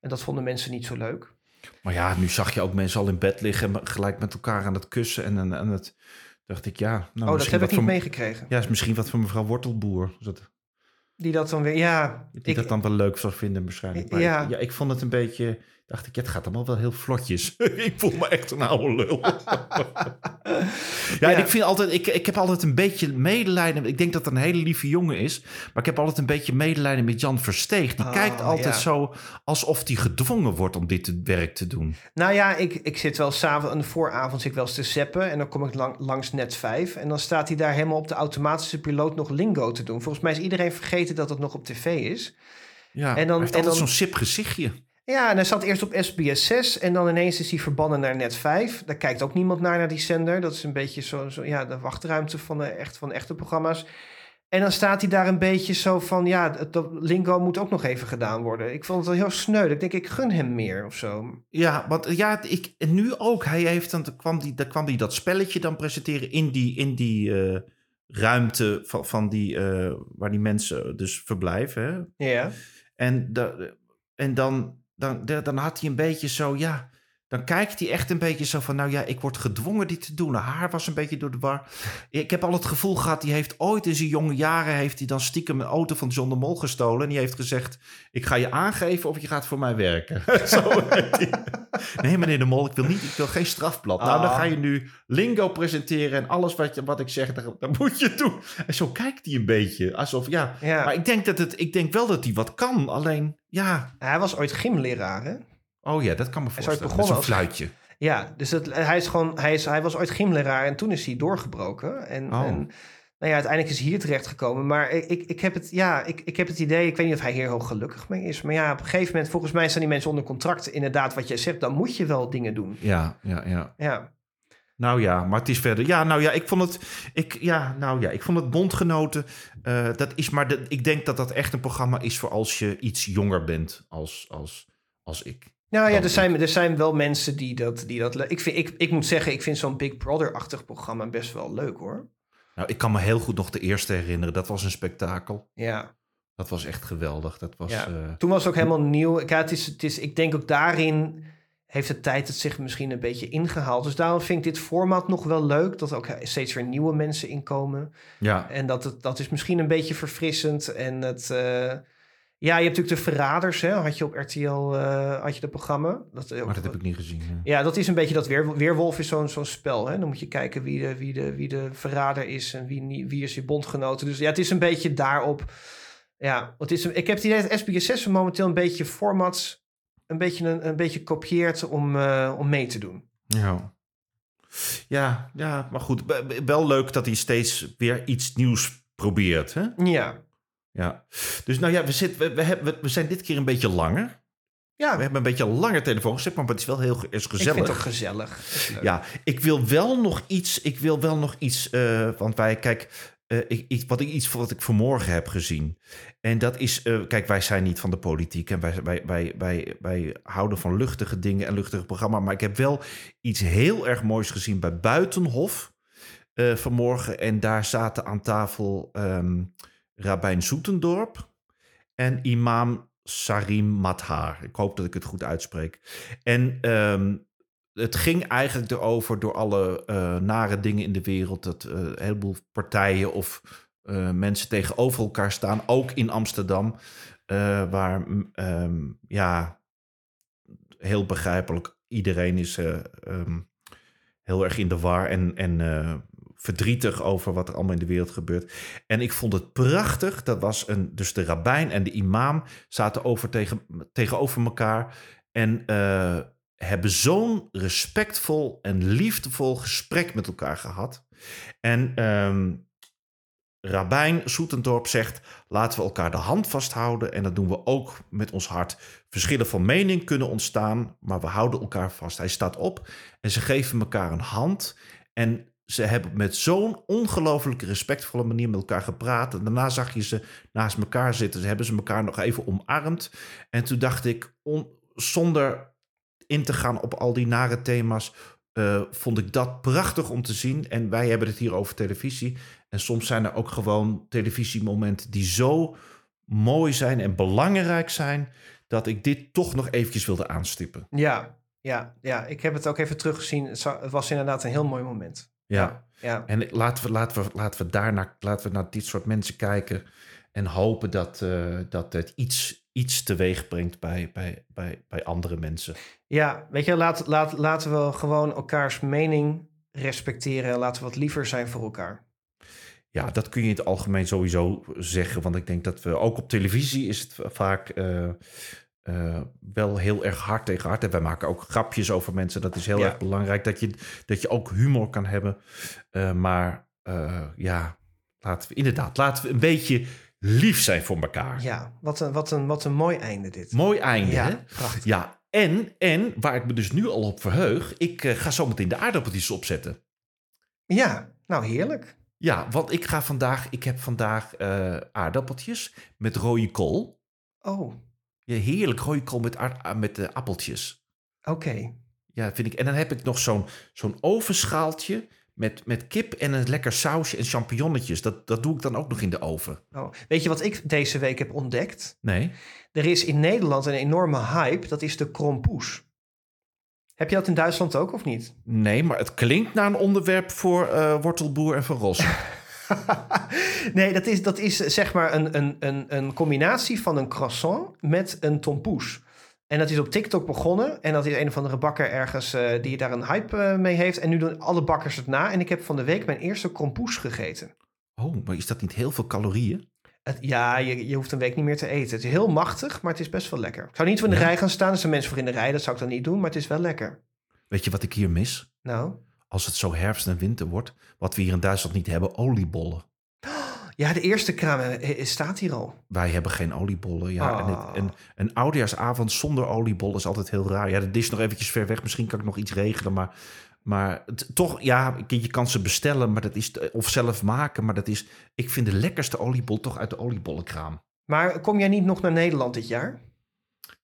En dat vonden mensen niet zo leuk. Maar ja, nu zag je ook mensen al in bed liggen, en gelijk met elkaar aan het kussen. En, en het dacht ik, ja. Nou, oh, dat heb ik niet meegekregen. Ja, is misschien wat voor mevrouw Wortelboer. Dat, Die dat dan weer, ja. die ik- dat dan wel leuk zou vinden waarschijnlijk. Maar Ja. ik, ja, ik vond het een beetje... Dacht ik, ja, het gaat allemaal wel heel vlotjes. ik voel me echt een oude lul. ja, en ik vind altijd... Ik, ik heb altijd een beetje medelijden. Ik denk dat het een hele lieve jongen is. Maar ik heb altijd een beetje medelijden met Jan Versteeg. Die Oh, kijkt altijd ja. zo alsof hij gedwongen wordt om dit werk te doen. Nou ja, ik, ik zit wel s'avonds aan de vooravond zit ik wel eens te zeppen. En dan kom ik lang- langs net 5. En dan staat hij daar helemaal op de automatische piloot nog lingo te doen. Volgens mij is iedereen vergeten dat het nog op tv is. Ja, En dan- hij heeft en altijd dan- zo'n sip gezichtje. Ja, en hij zat eerst op SBS 6 en dan ineens is hij verbannen naar net 5. Daar kijkt ook niemand naar, naar die zender. Dat is een beetje zo, zo ja, de wachtruimte van, de, echt, van echte programma's. En dan staat hij daar een beetje zo van, ja, dat lingo moet ook nog even gedaan worden. Ik vond het wel heel sneu. Ik denk, ik gun hem meer of zo. Ja, want ja, ik, en nu ook. Hij heeft dan, dan kwam die, dan kwam die dat spelletje dan presenteren in die, in die eh, ruimte van, van die, eh, waar die mensen dus verblijven. Hè? Ja. En, da, en dan, dan, dan had hij een beetje zo, ja, dan kijkt hij echt een beetje zo van, nou ja, ik word gedwongen dit te doen. Haar was een beetje door de war. Ik heb al het gevoel gehad, die heeft ooit in zijn jonge jaren, heeft hij dan stiekem een auto van John de Mol gestolen. En die heeft gezegd, ik ga je aangeven of je gaat voor mij werken. zo nee, meneer de Mol, ik wil, niet, ik wil geen strafblad. Nou, dan Ah. ga je nu lingo presenteren en alles wat, je, wat ik zeg, dat moet je doen. En zo kijkt hij een beetje, alsof, ja... ja. Maar ik denk, dat het, ik denk wel dat hij wat kan. Alleen, ja. Hij was ooit gymleraar, hè? Oh ja, dat kan me is ooit voorstellen. Begonnen zo'n als- fluitje. Ja, dus het, hij, is gewoon, hij, is, hij was ooit gymleraar en toen is hij doorgebroken. En, Oh. en nou ja, uiteindelijk is hij hier terechtgekomen. Maar ik, ik, heb het, ja, ik, ik heb het idee, ik weet niet of hij hier heel gelukkig mee is. Maar ja, op een gegeven moment, volgens mij staan die mensen onder contract. Inderdaad, wat jij zegt, dan moet je wel dingen doen. Ja, ja, ja. Ja, Nou ja, maar het is verder. Ja, nou ja, ik vond het. Ik, ja, nou ja, ik vond het bondgenoten. eh, dat is maar. De, ik denk dat dat echt een programma is voor als je iets jonger bent als, als, als ik. nou ja, er zijn, er zijn wel mensen die dat, die dat. Ik, vind, ik, ik moet zeggen, ik vind zo'n Big Brother-achtig programma best wel leuk, hoor. Nou, ik kan me heel goed nog de eerste herinneren. Dat was een spektakel. Ja. Dat was echt geweldig. Dat was. Ja. eh, Toen was het ook helemaal nieuw. Ja, het is, het is, ik denk ook daarin heeft de tijd het zich misschien een beetje ingehaald. Dus daarom vind ik dit format nog wel leuk. Dat er ook steeds weer nieuwe mensen inkomen. ja. En dat, het, dat is misschien een beetje verfrissend. En het... eh, ja, je hebt natuurlijk de Verraders, hè? Had je op RTL, eh, had je dat programma. Dat, eh, Maar dat heb ik niet gezien. ja. Ja, dat is een beetje dat weer, Weerwolf is zo'n zo'n spel. Hè? Dan moet je kijken wie de, wie, de, wie de verrader is en wie, wie is je bondgenoten. Dus ja, het is een beetje daarop. Ja, het is, ik heb het idee dat SBS6 momenteel een beetje formats een beetje, een, een beetje kopieert om, eh, om mee te doen. Ja. Ja, ja, maar goed. Wel leuk dat hij steeds weer iets nieuws probeert. Hè? Ja, Ja. Dus nou ja, we, zitten, we, we, hebben, we zijn dit keer een beetje langer. Ja, We hebben een beetje een langer telefoon gezet, maar het is wel heel ge- is ik gezellig. vind het ook gezellig. Ja, ik wil wel nog iets. Ik wil wel nog iets. eh, want wij, kijk, eh, ik, iets, wat ik, iets wat ik vanmorgen heb gezien. En dat is. eh, kijk, wij zijn niet van de politiek. En wij, wij, wij, wij, wij houden van luchtige dingen en luchtige programma. Maar ik heb wel iets heel erg moois gezien bij Buitenhof. vanmorgen. En daar zaten aan tafel ehm Rabijn Soetendorp en imam Sarim Mathar. Ik hoop dat ik het goed uitspreek. En ehm, het ging eigenlijk erover door alle eh, nare dingen in de wereld... dat eh, een heleboel partijen of eh, mensen tegenover elkaar staan. Ook in Amsterdam, waar mm, ehm, ja, heel begrijpelijk... iedereen is eh, ehm, heel erg in de war en, en verdrietig over wat er allemaal in de wereld gebeurt. En ik vond het prachtig. Dat was een, dus de rabbijn en de imam zaten over tegen, tegenover elkaar. En eh, hebben zo'n respectvol en liefdevol gesprek met elkaar gehad. En ehm Rabijn Soetendorp zegt: laten we elkaar de hand vasthouden. En dat doen we ook met ons hart. Verschillen van mening kunnen ontstaan, maar we houden elkaar vast. Hij staat op en ze geven elkaar een hand. En ze hebben met zo'n ongelooflijk respectvolle manier met elkaar gepraat. En daarna zag je ze naast elkaar zitten. Ze hebben ze elkaar nog even omarmd. En toen dacht ik, on- zonder in te gaan op al die nare thema's, eh, vond ik dat prachtig om te zien. En wij hebben het hier over televisie. En soms zijn er ook gewoon televisiemomenten die zo mooi zijn en belangrijk zijn, dat ik dit toch nog eventjes wilde aanstippen. Ja, ja, ja, ik heb het ook even teruggezien. Het was inderdaad een heel mooi moment. Ja. Ja, En laten we, laten we, laten we daarna laten we naar dit soort mensen kijken. En hopen dat, eh, dat het iets, iets teweeg brengt bij, bij, bij, bij andere mensen. ja weet je, laat, laat, laten we gewoon elkaars mening respecteren. en Laten we wat liever zijn voor elkaar. Ja, dat kun je in het algemeen sowieso zeggen. Want ik denk dat we ook op televisie is het vaak eh, eh, wel heel erg hard tegen hard. En wij maken ook grapjes over mensen. Dat is heel Ja. erg belangrijk dat je, dat je ook humor kan hebben. Eh, maar eh, ja, laten we inderdaad, laten we een beetje lief zijn voor elkaar. Ja, wat een, wat een, wat een mooi einde dit. Mooi einde, Ja, hè? prachtig. Ja, en, en waar ik me dus nu al op verheug, ik ga zo meteen de aardappeltjes opzetten. Ja, nou heerlijk. Ja, want ik ga vandaag, ik heb vandaag aardappeltjes met rode kool. Oh, Ja, heerlijk rode kool met, ah, met eh, appeltjes. oké. Ja, vind ik. En dan heb ik nog zo'n zo'n ovenschaaltje met, met kip en een lekker sausje en champignonnetjes. Dat, dat doe ik dan ook nog in de oven. Oh. Weet je wat ik deze week heb ontdekt? Nee? Er is in Nederland een enorme hype. Dat is de krompoes. Heb je dat in Duitsland ook of niet? Nee, maar het klinkt naar een onderwerp voor eh, wortelboer en van Ros. nee, dat is, dat is zeg maar een, een, een, een combinatie van een croissant met een tompoes. En dat is op TikTok begonnen. En dat is een of andere bakker ergens eh, die daar een hype eh, mee heeft. En nu doen alle bakkers het na. En ik heb van de week mijn eerste krompoes gegeten. Oh, maar is dat niet heel veel calorieën? Het, ja, je, je hoeft een week niet meer te eten. Het is heel machtig, maar het is best wel lekker. Ik zou niet voor in de Ja? rij gaan staan. Er zijn mensen voor in de rij. Dat zou ik dan niet doen. Maar het is wel lekker. Weet je wat ik hier mis? Nou, Als het zo herfst en winter wordt, wat we hier in Duitsland niet hebben, oliebollen. ja, de eerste kraam staat hier al. Wij hebben geen oliebollen. Ja, en Ah. het, en een oudejaarsavond zonder oliebol is altijd heel raar. Ja, de is nog eventjes ver weg. Misschien kan ik nog iets regelen, maar... Maar het- toch, ja, je kan ze bestellen, maar dat is of zelf maken. Maar dat is, ik vind de lekkerste oliebol toch uit de oliebollenkraam. Maar kom jij niet nog naar Nederland dit jaar?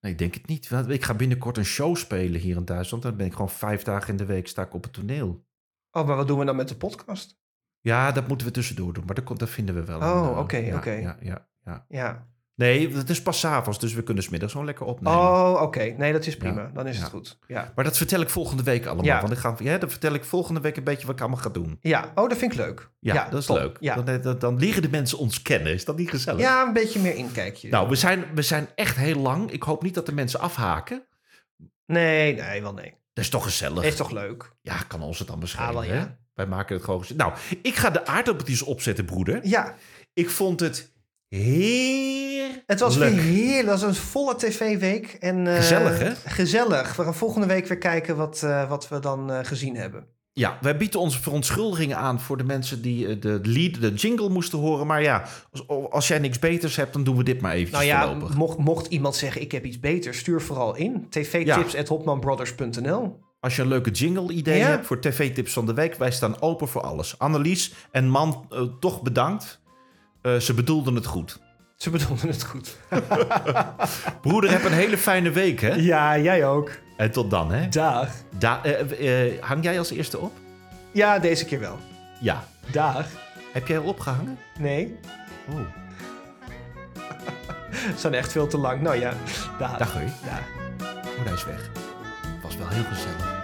Nee, ik denk het niet. Ik ga binnenkort een show spelen hier in Duitsland. Dan ben ik gewoon vijf dagen in de week sta ik op het toneel. Oh, maar wat doen we dan met de podcast? Ja, dat moeten we tussendoor doen, maar dat, dat vinden we wel. Oh, eh, oké, oké. Ja, ja, ja. Ja. Nee, het is pas avonds, dus we kunnen smiddags gewoon lekker opnemen. Oh, oké. Nee, dat is prima. Ja, Dan is het goed. Ja. Maar dat vertel ik volgende week allemaal. Ja. Want ik ga, ja, dan vertel ik volgende week een beetje wat ik allemaal ga doen. Ja, oh, dat vind ik leuk. Ja, dat is top. leuk. Ja. Dan, dan, dan leren de mensen ons kennen. Is dat niet gezellig? ja, een beetje meer inkijkje. Nou, we zijn, we zijn echt heel lang. Ik hoop niet dat de mensen afhaken. Nee, nee, wel nee. Dat is toch gezellig? Is toch leuk? Ja, kan ons het dan beschrijven. Ah, wel, ja. Wij maken het gewoon gezellig. Nou, ik ga de aardappeltjes opzetten, broeder. Ja, Ik vond het heerlijk. het was weer heerlijk. Dat was een volle tv-week. En, eh, Gezellig, hè? Gezellig. We gaan volgende week weer kijken wat, eh, wat we dan eh, gezien hebben. Ja, wij bieden onze verontschuldigingen aan voor de mensen die de lead, de jingle moesten horen. Maar ja, als, als jij niks beters hebt, dan doen we dit maar eventjes Nou ja, mocht, mocht iemand zeggen ik heb iets beters, stuur vooral in. tvtips.hopmanbrothers.nl Als je een leuke jingle-idee Ja. hebt voor tv-tips van de week, wij staan open voor alles. Annelies en man, toch bedankt. Eh, ze bedoelden het goed. Ze bedoelden het goed. Broeder, heb een hele fijne week, hè? Ja, jij ook. En tot dan, hè? Dag. Da eh, eh, hang jij als eerste op? Ja, deze keer wel. Ja. Dag. Heb jij al opgehangen? Nee, Oh, ze zijn echt veel te lang. Nou ja, dag. dag hé. Dag. Oh, hij is weg. Was wel heel gezellig.